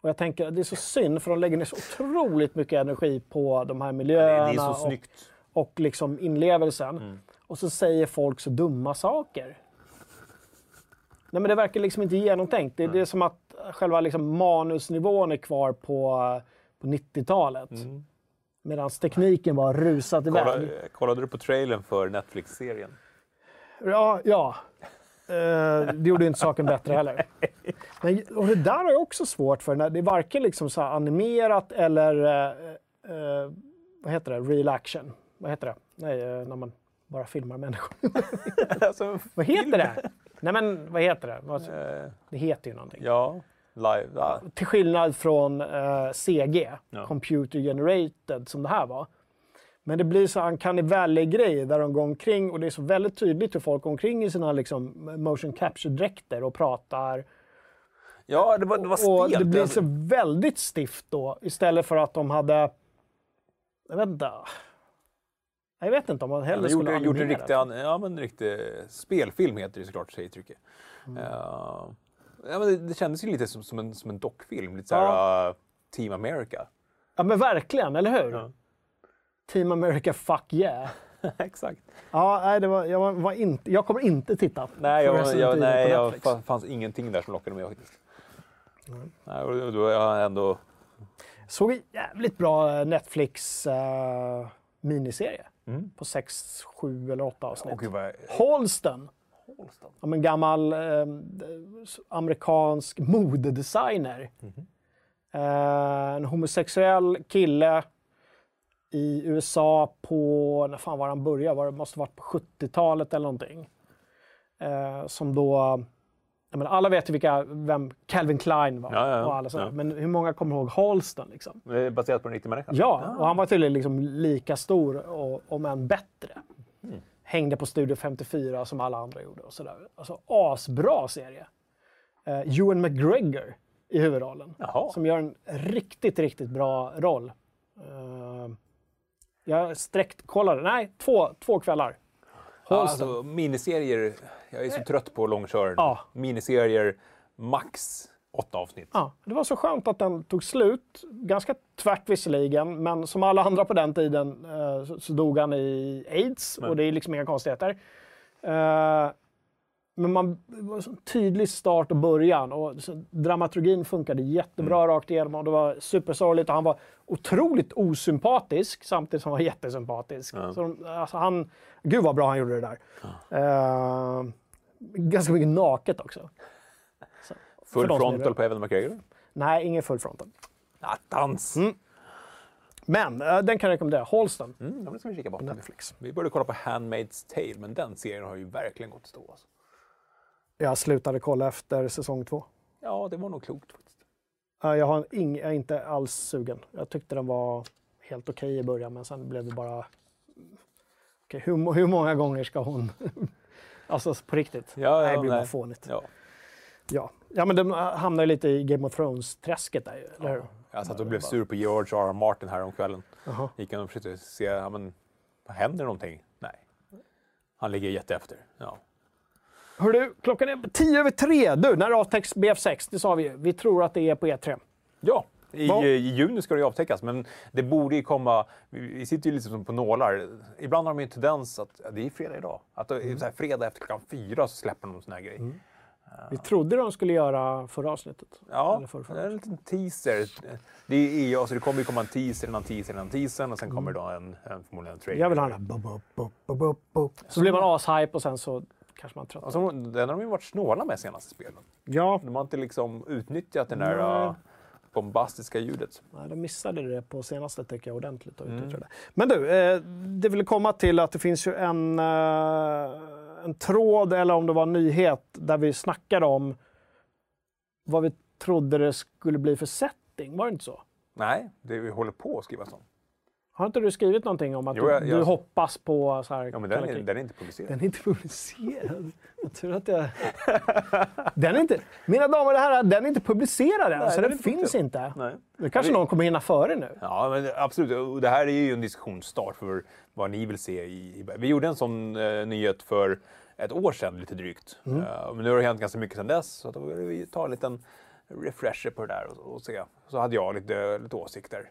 Och jag tänker, det är så synd för de lägger ner så otroligt mycket energi på de här miljöerna så och, och liksom inlevelsen. Mm. Och så säger folk så dumma saker. Nej men det verkar liksom inte genomtänkt. Det, det är som att själva liksom manusnivån är kvar på, på 90-talet. Mm. Medan tekniken var rusat iväg. Kolla, kollade du på trailern för Netflix-serien? Ja, ja. Eh, det gjorde inte saken bättre heller. Men, och det där har jag också svårt för. Det är varken liksom så animerat eller eh, eh, vad heter det? Real action. Vad heter det? Nej, eh, när man bara filmar människor. <laughs> alltså, vad heter det? Nej men vad heter det? Vad- eh, Det heter ju någonting. ja, live. Ja. Till skillnad från eh, CG, Ja. Computer Generated, som det här var. Men det blir så uncanny valley-grej där de går omkring och det är så väldigt tydligt hur folk går omkring i sina liksom, motion capture-dräkter och pratar. ja, det var, det var och stelt. det blir så väldigt stift då istället för att de hade... Jag vet inte. Jag vet inte om man Ja, hellre skulle gjorde en animera. riktig, an- ja, men en riktig spelfilm heter det såklart, säger Trycke. Mm. Eh, ja, men det, det kändes ju lite som, som, en, som en dockfilm, lite såhär uh, Team America. Ja men verkligen, eller hur? Ja. Team America fuck yeah. <laughs> Exakt. Ja, nej, det var, jag, var, var inte, jag kommer inte titta Nej, jag, jag, Evil nej jag, fanns ingenting där som lockade mig faktiskt. Nej, och då- jag ändå... Såg en jävligt bra eh, Netflix eh, miniserie Mm. på 6, 7 eller 8 avsnitt. Gud vad... Holston, Holston. om en gammal eh, amerikansk modedesigner. Mhm. Eh, en homosexuell kille i USA på, när fan var han började? Var det måste varit på 70-talet eller någonting. Eh, som då, menar, alla vet ju vilka, vem Calvin Klein var. Ja, ja. Och alla sådär. Ja. Men hur många kommer ihåg Holston? Liksom? Det är baserat på en riktig människa? Ja, och han var tydligen liksom lika stor, och, om än bättre. Mm. Hängde på Studio 54 som alla andra gjorde. Och sådär. Alltså asbra serie. Uh, Ewan McGregor i huvudrollen. Jaha. Som gör en riktigt, riktigt bra roll. Uh, jag sträckt kollade, nej, två, två kvällar. Holston. alltså, miniserier, jag är så trött på långkörare. Ja. Miniserier, max åtta avsnitt. Ja, det var så skönt att den tog slut. Ganska tvärt visserligen, men som alla andra på den tiden eh, så, dog han i aids Men. och det är liksom inga konstigheter. Eh, men man, det var en sån tydlig start och början och dramaturgin funkade jättebra Mm. rakt igenom och det var supersorgligt och han var otroligt osympatisk samtidigt som han var jättesympatisk. Ja. Så, de- alltså han, gud vad bra han gjorde det där. Eh, ganska mycket naket också. Så, Full frontal på Evan McGregor. Nej, ingen full frontal. Attans! Mm. Men eh, den kan jag rekommendera. Holston Mm, det ska vi kika på. på Netflix. Vi började kolla på Handmaid's Tale, men den serien har ju verkligen gått stå. Alltså. Jag slutade kolla efter säsong två. Ja, det var nog klokt faktiskt. Eh, Jag, har ing, jag är inte alls sugen. Jag tyckte den var helt okej i början, men sen blev det bara... Okej, hur, hur många gånger ska hon... alltså på riktigt. Ja, nej, ja, det blir bara nej. fånigt. Ja. Ja. ja, men de hamnar ju lite i Game of Thrones-träsket där eller hur? Jag satt och blev sur på George R. R. Martin här om kvällen. Jaha. Gick han och försökte se, ja, men, vad händer någonting? Nej. Han ligger jätteefter. Ja. Hör du, klockan är tio över tre. Du, när avtäcks BF6? Det sa vi ju. Vi tror att det är på E E3. Ja, i, Vad- i juni ska det ju avtäckas, men det borde ju komma... Vi, sitter ju lite som på nålar. Ibland har de ju en tendens att, det är fredag idag, att det är så här, fredag efter klockan fyra så släpper de en sån här grej. Vi trodde de skulle göra förra avsnittet. Ja, Eller är en liten teaser. Det är EA, så det kommer ju komma en teaser innan teaser innan teasern och sen kommer då en, en förmodligen en trailer. Jag vill ha den bu. Så blir man ashype och sen så kanske man tröttnar. Alltså, den har de ju varit snåla med senaste spelen. Ja, De har inte liksom utnyttjat det där Nej. Bombastiska ljudet. nej, de missade det på senaste tycker jag ordentligt. Och Mm. Men du, eh, det vill komma till att det finns ju en, eh, en tråd, eller om det var en nyhet, där vi snackade om vad vi trodde det skulle bli för setting. Var det inte så? Nej, det vi håller på att skriva sånt. Har inte du skrivit någonting om att Jo, jag- du, jag- du hoppas på så här Ja, men den är, den är inte publicerad. Den är inte publicerad. Jag tror att jag... den är inte... Mina damer och herrar, den är inte publicerad än, Nej, så den den, finns inte. Nej. Det kanske Vi- någon kommer hinna före nu. Ja, men absolut. Det här är ju en diskussionsstart för vad ni vill se. I, vi gjorde en sån eh, nyhet för ett år sedan, lite drygt. Mm. Eh, men nu har det hänt ganska mycket sedan dess, så då vill vi ta en liten refresher på det där och, och se. Så hade jag lite, lite åsikter.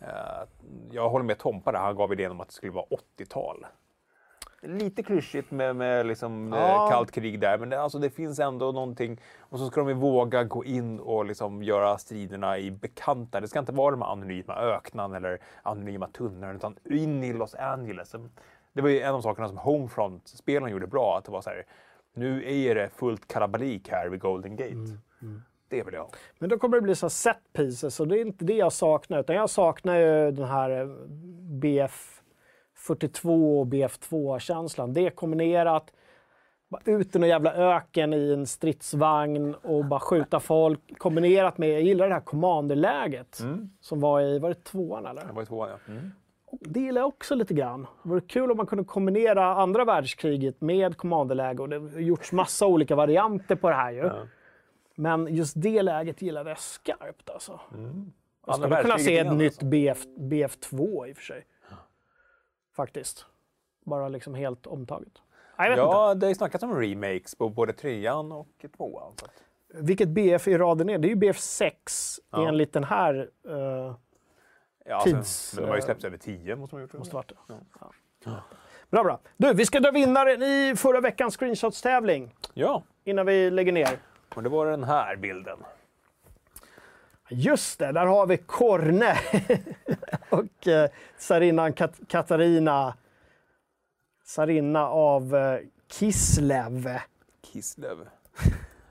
Eh, jag håller med Tompa där, han gav idén om att det skulle vara 80-tal. Lite klyschigt med, med liksom, eh, Ja. kallt krig där, men det, alltså, det finns ändå någonting. Och så ska de ju våga gå in och liksom göra striderna i bekanta. Det ska inte vara de anonyma öknarna eller anonyma tunnlarna, utan in i Los Angeles. Det var ju en av sakerna som Homefront-spelarna gjorde bra, att det var så här, nu är det fullt kalabalik här vid Golden Gate. Det vill jag ha. Men då kommer det bli så set pieces och det är inte det jag saknar. Utan jag saknar ju den här eh, BF42 och BF2-känslan. Det kombinerat. Bara ut i någon jävla öken i en stridsvagn och bara skjuta folk. Kombinerat med, jag gillar det här commanderläget som var i, var det tvåan eller? Det var ju tvåan, ja. Mm. Det gillar jag också lite grann. Det vore kul om man kunde kombinera andra världskriget med commanderläge. Och det har gjorts massa olika varianter på det här ju. Men just det läget gillade jag skarpt alltså. Jag Andra skulle kunna se ett igen, nytt alltså. BF, BF2 i och för sig. Faktiskt. Bara liksom helt omtaget. Nej, Jag vet inte. Ja, det har ju snackats om remakes på både trean och tvåan. Så. Vilket BF i raden är? Det är ju BF6 Ja. enligt den här. Uh, Ja, Tids- alltså, men de har ju släppts över tio, måste man ha gjort. måste varit det. Ja. Bra, bra. Du, vi ska dra vinnaren i förra veckans screenshots-tävling Ja, innan vi lägger ner. Och det var den här bilden. Just det, där har vi Korne <laughs> och eh, tsarinnan Kat- Katarina. Tsarinna av eh, Kislev. Kislev.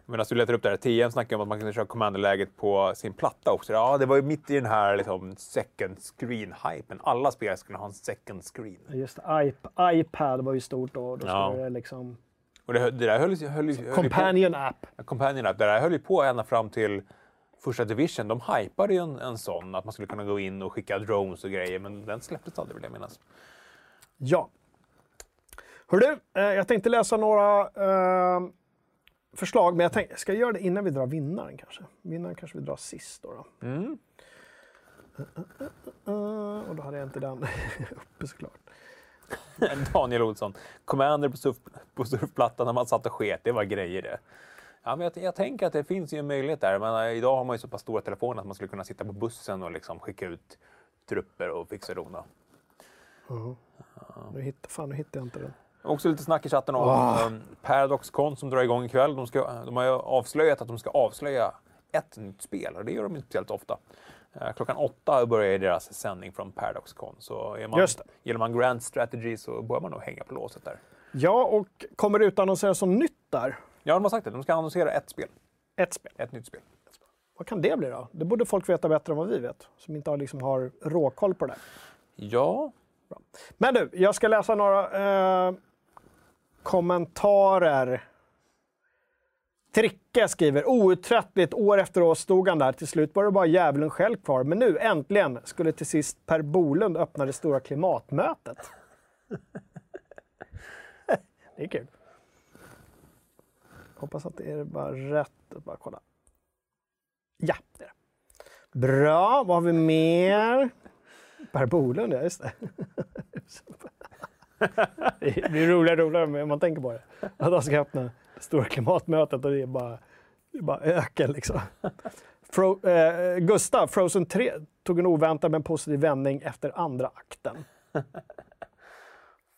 Medan du letar upp det här, TM snackade om att man kunde köra commanderläget på sin platta också. Ja, det var ju mitt i den här liksom, second screen-hypen. Alla spelare skulle ha en second screen. Just det, iP- iPad var ju stort då. då Ja. skulle det liksom... Och det, det där höll, höll, höll Companion app. på, Companion App, det där höll ju på ända fram till första division. De hypade ju en, en sån, att man skulle kunna gå in och skicka drones och grejer, men den släpptes aldrig vill jag minnas. Ja. Hör du, eh, jag tänkte läsa några eh, förslag, men jag tänkte, ska jag göra det innan vi drar vinnaren kanske? Vinnaren kanske vi drar sist då. då. Mm. Eh, och då hade jag inte den <laughs> uppe såklart. <laughs> Daniel Olsson. Commander på, surf, på surfplattan när man satt och sket, det var grejer det. Ja, men jag, jag tänker att det finns ju en möjlighet där. Men eh, idag har man ju så pass stora telefoner att man skulle kunna sitta på bussen och liksom skicka ut trupper och fixa och dona. Nu hittar, fan, nu hittar jag inte den. Också lite snack i chatten om Ah. um, Paradox-con som drar igång ikväll. De, ska, de har ju avslöjat att de ska avslöja ett nytt spel och det gör de inte speciellt ofta. Eh, klockan åtta börjar deras sändning från Paradox-con. Så är man, Just det. gillar man Grand Strategy så bör man nog hänga på låset där. Ja, och kommer utannonseras som nytt där. Ja, de har sagt det. De ska annonsera ett spel. Ett spel. Ett nytt spel. Vad kan det bli då? Det borde folk veta bättre än vad vi vet, som inte har, liksom, har råkoll på det där. Ja, Men du, jag ska läsa några eh, kommentarer. Tricke skriver outtröttligt år efter år stod han där. Till slut var det bara djävulen själv kvar. Men nu äntligen skulle till sist Per Bolund öppna det stora klimatmötet. <laughs> det är kul. Hoppas att det är bara rätt. att Bara kolla. Ja, det är det. Bra, vad har vi mer? Per Bolund, ja just det. <laughs> Det blir roligare och roligare om man tänker på det. Att de ska öppna stora klimatmötet och det är bara, det är bara öken liksom. <laughs> Fro, eh, Gustav, Frozen 3, tog en oväntad men positiv vändning efter andra akten. <laughs>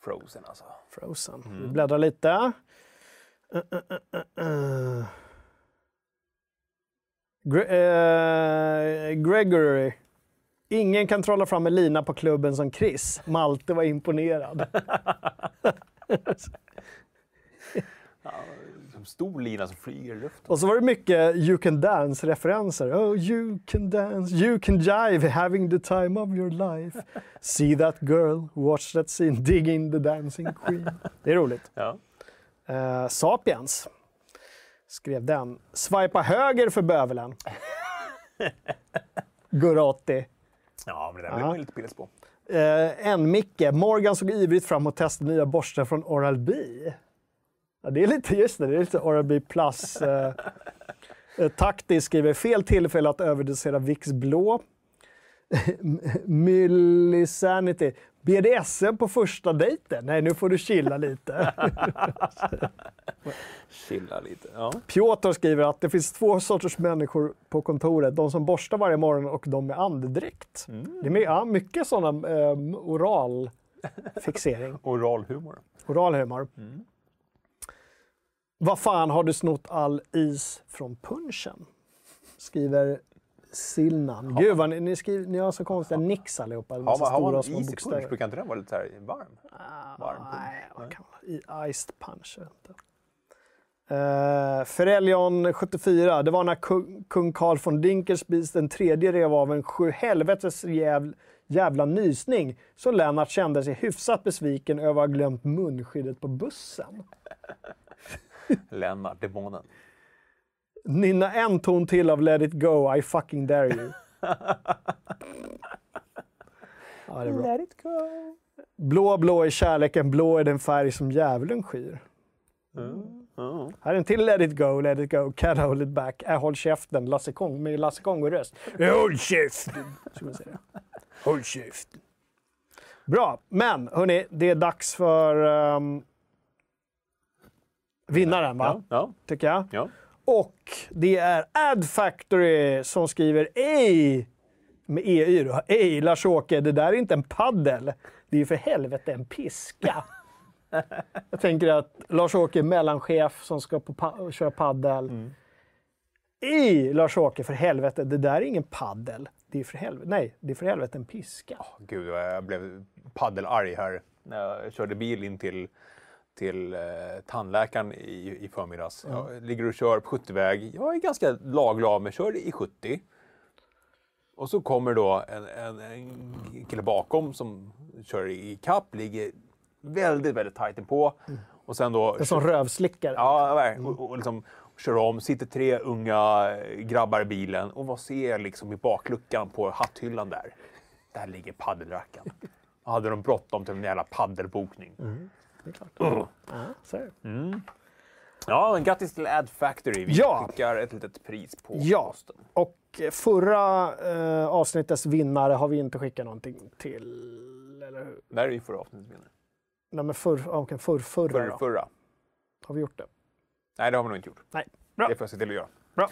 Frozen alltså. Frozen. Vi bläddrar lite. Uh, uh, uh. Gre- eh, Gregory. Ingen kan trolla fram en lina på klubben som Chris. Malte var imponerad. <laughs> Som stor lina som flyger i luften. Och så var det mycket You can dance-referenser. Oh, you can dance, you can jive, having the time of your life. <laughs> See that girl, watch that scene, digging the dancing queen. Det är roligt. Ja. Eh, Sapiens skrev den. Swipa höger för bövelen. <laughs> Gurotti. Ja, men det där blev man lite pilles på. Eh, en Micke. Morgan såg ivrigt fram att testa nya borstar från Oral-B. Ja, det är lite, just det, det är lite Oral-B plus. Eh, eh, Taktis skriver fel tillfälle att överdosera Vicks blå. Millisanity. BDSM på första dejten? Nej, nu får du chilla lite. <laughs> Chilla lite. Ja. Piotr skriver att det finns två sorters människor på kontoret. De som borstar varje morgon och de med andedräkt. Det är ja, mycket sådana eh, oral fixering. Oralhumor. <laughs> Oral humor. Vad fan har du snott all is från punchen? Skriver Silnan. Gud vad ni, ni, skriver, ni har så konstiga nicks allihopa. Har man, har man is i bokstäver. punch? Brukar inte den vara lite så här varm? Varm punch? Nej, vad kan man, i iced punch. inte. Uh, Ferellion 74, det var när kung, kung Carl von Dinkelspies den tredje rev av en sjuhelvetes jäv, jävla nysning så Lennart kände sig hyfsat besviken över att ha glömt munskyddet på bussen. <laughs> Lennart, demonen. Nynna en ton till av Let it go, I fucking dare you. <laughs> ja, det är bra. it go. Blå, blå är kärleken, blå är den färg som djävulen skyr. Här är en till Let it go, let it go, can't hold it back. Äh, håll käften, Lasse Kong med Lasse Kongo-röst. Håll käften! Håll käften. Bra, men hörni, det är dags för um, vinnaren, va? Ja, ja, Tycker jag. ja. Och det är Ad Factory som skriver Ej! Med EU då. Ej Lars-Åke, det där är inte en paddel. Det är ju för helvete en piska. <laughs> Jag tänker att Lars-Åke är mellanchef som ska pa- köra paddel. Ej Lars-Åke, för helvete, det där är ingen paddel. Det är för helvete, nej, det är för helvete en piska. Gud, vad jag blev paddelarg här när jag körde bil in till, till eh, tandläkaren i, i förmiddags. Jag ligger och kör på 70-väg. Jag är ganska lagglad, men kör i 70. Och så kommer då en, en, en kille bakom som kör i kapp, ligger väldigt, väldigt tajt inpå. Och sen då... En sån rövslickare. Ja, verkligen. Och, och liksom kör om, sitter tre unga grabbar i bilen och vad ser jag liksom i bakluckan på hatthyllan där? Där ligger paddelrackaren. Då <laughs> hade de bråttom till en jävla paddelbokning. Det är klart. Ja, så är det. Ja, men grattis till Ad Factory. Vi Ja. skickar ett litet pris på Ja, posten. och förra eh, avsnittets vinnare har vi inte skickat någonting till. Eller hur? Där är ju förra avsnittets vinnare. Nej, men förr, okay, förr, förra För, då. förra. Har vi gjort det? Nej, det har vi nog inte gjort. Nej. Bra. Det får jag se till att göra. Bra.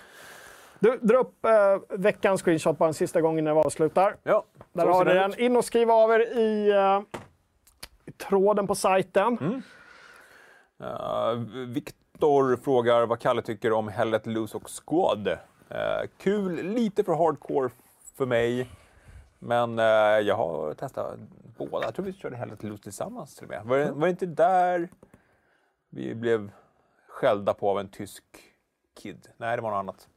Du, dra upp eh, veckans screenshot bara en sista gång innan vi avslutar. Ja, Där har ni det den. In och skriv av er i, eh, i tråden på sajten. Mm. Uh, Viktor frågar vad Kalle tycker om Hell Let Loose och Squad. Eh, kul, lite för hardcore för mig. Men eh, jag har testat båda. Jag tror vi körde Hell Let Loose tillsammans till och med. Var, det- var det inte där vi blev skällda på av en tysk kid? Nej, det var något annat.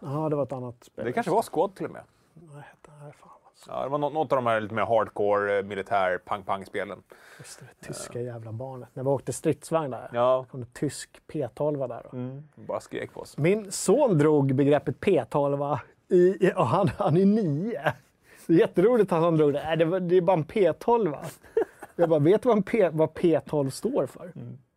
Ja, det var ett annat spel. det kanske var Squad till och med. Nej, hette- nej, fan. Ja, det var nå- något av de här lite mer hardcore eh, militär pang-pang-spelen. Just det, det tyska jävla barnet. När vi åkte stridsvagn där. Ja, kom det tysk P12 där. Mm. bara skrek på oss. Min son drog begreppet P12 i, och han, han är nio. Det är jätteroligt att han drog det. Nej, det, var, det är bara en P12. Jag bara, vet du vad, P, vad P12 står för?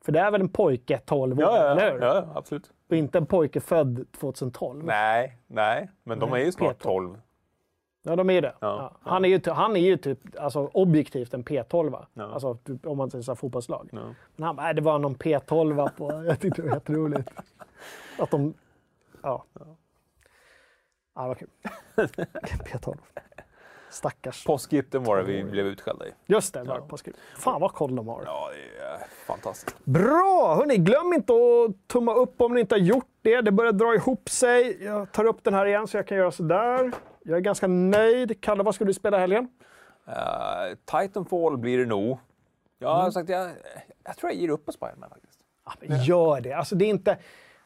För det är väl en pojke 12 år, Ja, ja, eller hur? ja, absolut. Och inte en pojke född 2012. Nej, nej, men de är ju snart P12. 12. Ja, de är det. Ja, Ja. Han, är ju, han är ju typ alltså, objektivt en P12. Ja. Alltså, typ, om man säger så här, fotbollslag. Ja. Men han bara, "Nej, det var någon P12 på... <laughs> Jag tyckte det var jätteroligt. Att de... Ja. Ja, det var kul. <laughs> P12. Stackars. Påskgiften var det vi blev utskällda i. Just det, påskriv. Fan vad koll de har. Ja, det är fantastiskt. Bra! Hörni, glöm inte att tumma upp om ni inte har gjort det. Det börjar dra ihop sig. Jag tar upp den här igen så jag kan göra sådär. Jag är ganska nöjd. Kalle, vad ska du spela helgen? Uh, Titanfall blir det nog. Jag Mm. sagt, jag, jag tror jag ger upp på Spiderman faktiskt. Ja, men gör det. Alltså, det, är inte,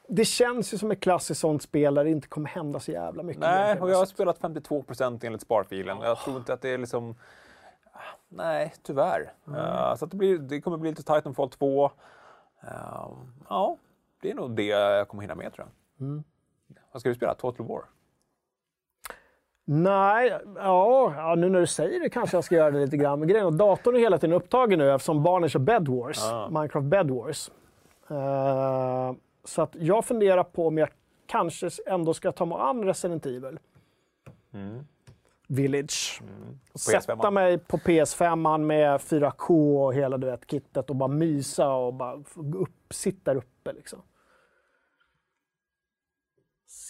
det känns ju som ett klassiskt sånt spel där det inte kommer hända så jävla mycket. Nej, och jag har spelat 52% enligt sparfilen. Jag tror inte att det är liksom... Nej, tyvärr. Eh, så att det, blir, det kommer bli lite Titanfall 2. Eh, ja, det är nog det jag kommer hinna med tror jag. Mm. Vad ska du spela? Total War? Nej, ja, ja, nu när du säger det kanske jag ska göra det lite grann. Men grejen är att datorn är hela tiden upptagen nu eftersom barnen kör Bed Wars. Ah. Minecraft Bed Wars. Eh, så att jag funderar på om jag kanske ändå ska ta mig an Resident Evil. Village. På Sätta PS5. mig på PS5 med 4K och hela du vet, kittet och bara mysa och bara upp, sitta där uppe liksom.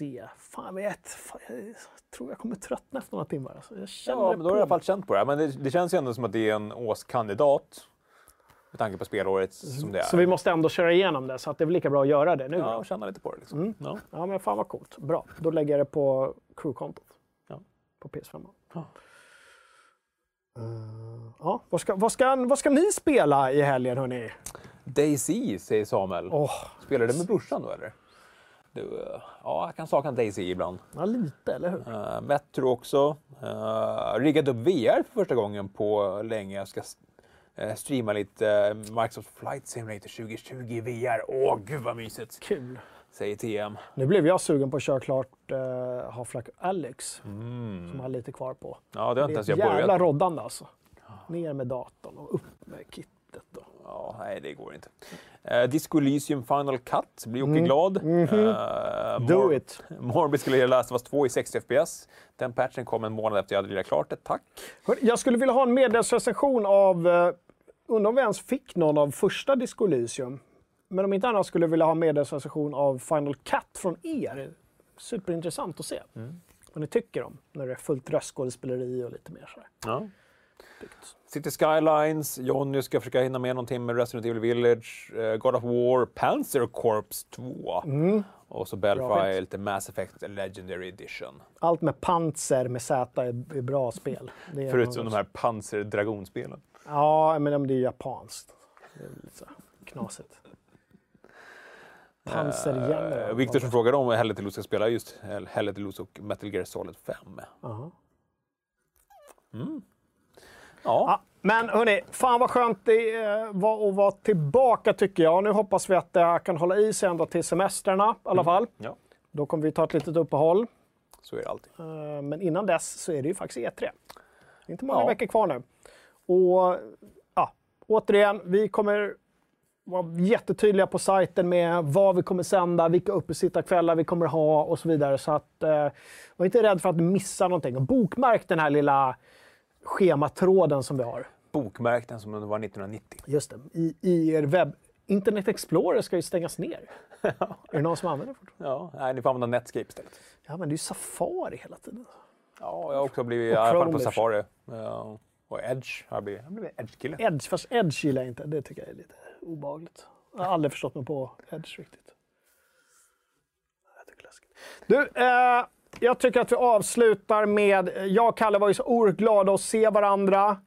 Se. Fan vet, fan, jag tror jag kommer tröttna efter några timmar. Alltså. Jag Ja, men då har jag i alla fall känt på det. Men det, det känns ju ändå som att det är en årskandidat. Med tanke på spelåret som det är. Så vi måste ändå köra igenom det, så att det är väl lika bra att göra det nu. Ja, och känna lite på det liksom. Mm. Ja. Ja, men fan vad coolt. Bra. Då lägger jag det på crewkontot. Ja. På PS5. Ja. Eh, ja, vad ska, vad, ska, vad ska ni spela i helgen hörni? Daisy, säger Samuel. Åh, Spelar du med brorsan då eller? Du, eh, ja, jag kan sakna Daisy ibland. ja, lite, eller hur? Uh, Metro också. Uh, riggat upp VR för första gången på länge. Jag ska uh, streama lite Microsoft Flight Simulator 2020 i VR. Åh, gud vad mysigt! Kul. Säger TM. Nu blev jag sugen på att köra klart uh, Half-Life Alex, Mm. som jag har lite kvar på. Ja, det har Det inte är ens ett jag jävla börjat. roddande alltså. Ner med datorn och upp med kittet. Ja, nej, det går inte. Uh, Disco Elysium Final Cut. Blir Jocke Mm. glad. Mhm. Eh, Do Mor- it! Morbi skulle lira Last of Us 2 i 60 FPS. Den patchen kom en månad efter jag hade lirat klart det. Tack! Hör, Jag skulle vilja ha en medlemsrecension av, uh, undrar om vi ens fick någon av första Disco Elysium. Men om inte annat skulle jag vilja ha en medlemsrecension av Final Cut från er. Superintressant att se vad ni tycker om när det är fullt röstskådespeleri och lite mer sådär. Ja. City Skylines, Jonny ska försöka hinna med någonting med Resident Evil Village, eh, God of War, Panzer Corps 2 och så Belfry, lite Mass Effect Legendary Edition. Allt med panser med Z är, bra spel. Är Förutom de här Panzer Dragonspelen. Ja, men det är japanskt. Det är lite så knasigt. Panzergeneral. Eh, Viktor som frågade om Helle till ska spela just Helle till och Metal Gear Solid 5. Aha. Ja, Ja, men hörni, fan vad skönt det eh, var att vara tillbaka tycker jag. Nu hoppas vi att det kan hålla i sig ända till semestrarna i alla fall. ja, Då kommer vi ta ett litet uppehåll. så är det alltid. Eh, Men innan dess så är det ju faktiskt E3. Det är inte många Ja. veckor kvar nu. Och ja, återigen, vi kommer vara jättetydliga på sajten med vad vi kommer sända, vilka uppesittarkvällar vi kommer ha och så vidare. Så att eh, var inte rädd för att missa någonting. Och bokmärk den här lilla schematråden som vi har. Bokmärk den som var 1990. Just det, i, i er webb. Internet Explorer ska ju stängas ner. <laughs> är det någon som använder det fortfarande? Ja, nej, ni får använda Netscape istället. Ja, men det är ju Safari hela tiden. Ja, jag har också blivit i alla fall på. Safari. Ja, och Edge. Jag har blivit, jag blivit Edge-kille. Edge, fast Edge gillar jag inte. Det tycker jag är lite obehagligt. Jag har aldrig förstått mig på Edge riktigt. Jag tycker läskigt. Du, eh, jag tycker att vi avslutar med... Jag och Kalle var ju så oerhört glada att se varandra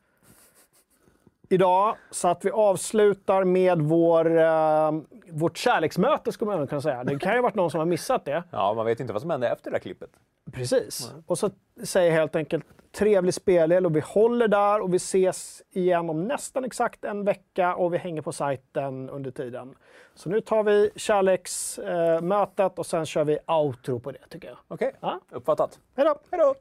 idag. Så att vi avslutar med vår, eh, vårt kärleksmöte, skulle man kunna säga. Det kan ju ha varit någon som har missat det. Ja, man vet inte vad som hände efter det där klippet. Precis. Och så säger jag helt enkelt trevlig spelhjälp och vi håller där och vi ses igen om nästan exakt en vecka och vi hänger på sajten under tiden. Så nu tar vi kärleksmötet och sen kör vi outro på det tycker jag. Okej, Ja. uppfattat. Hej då!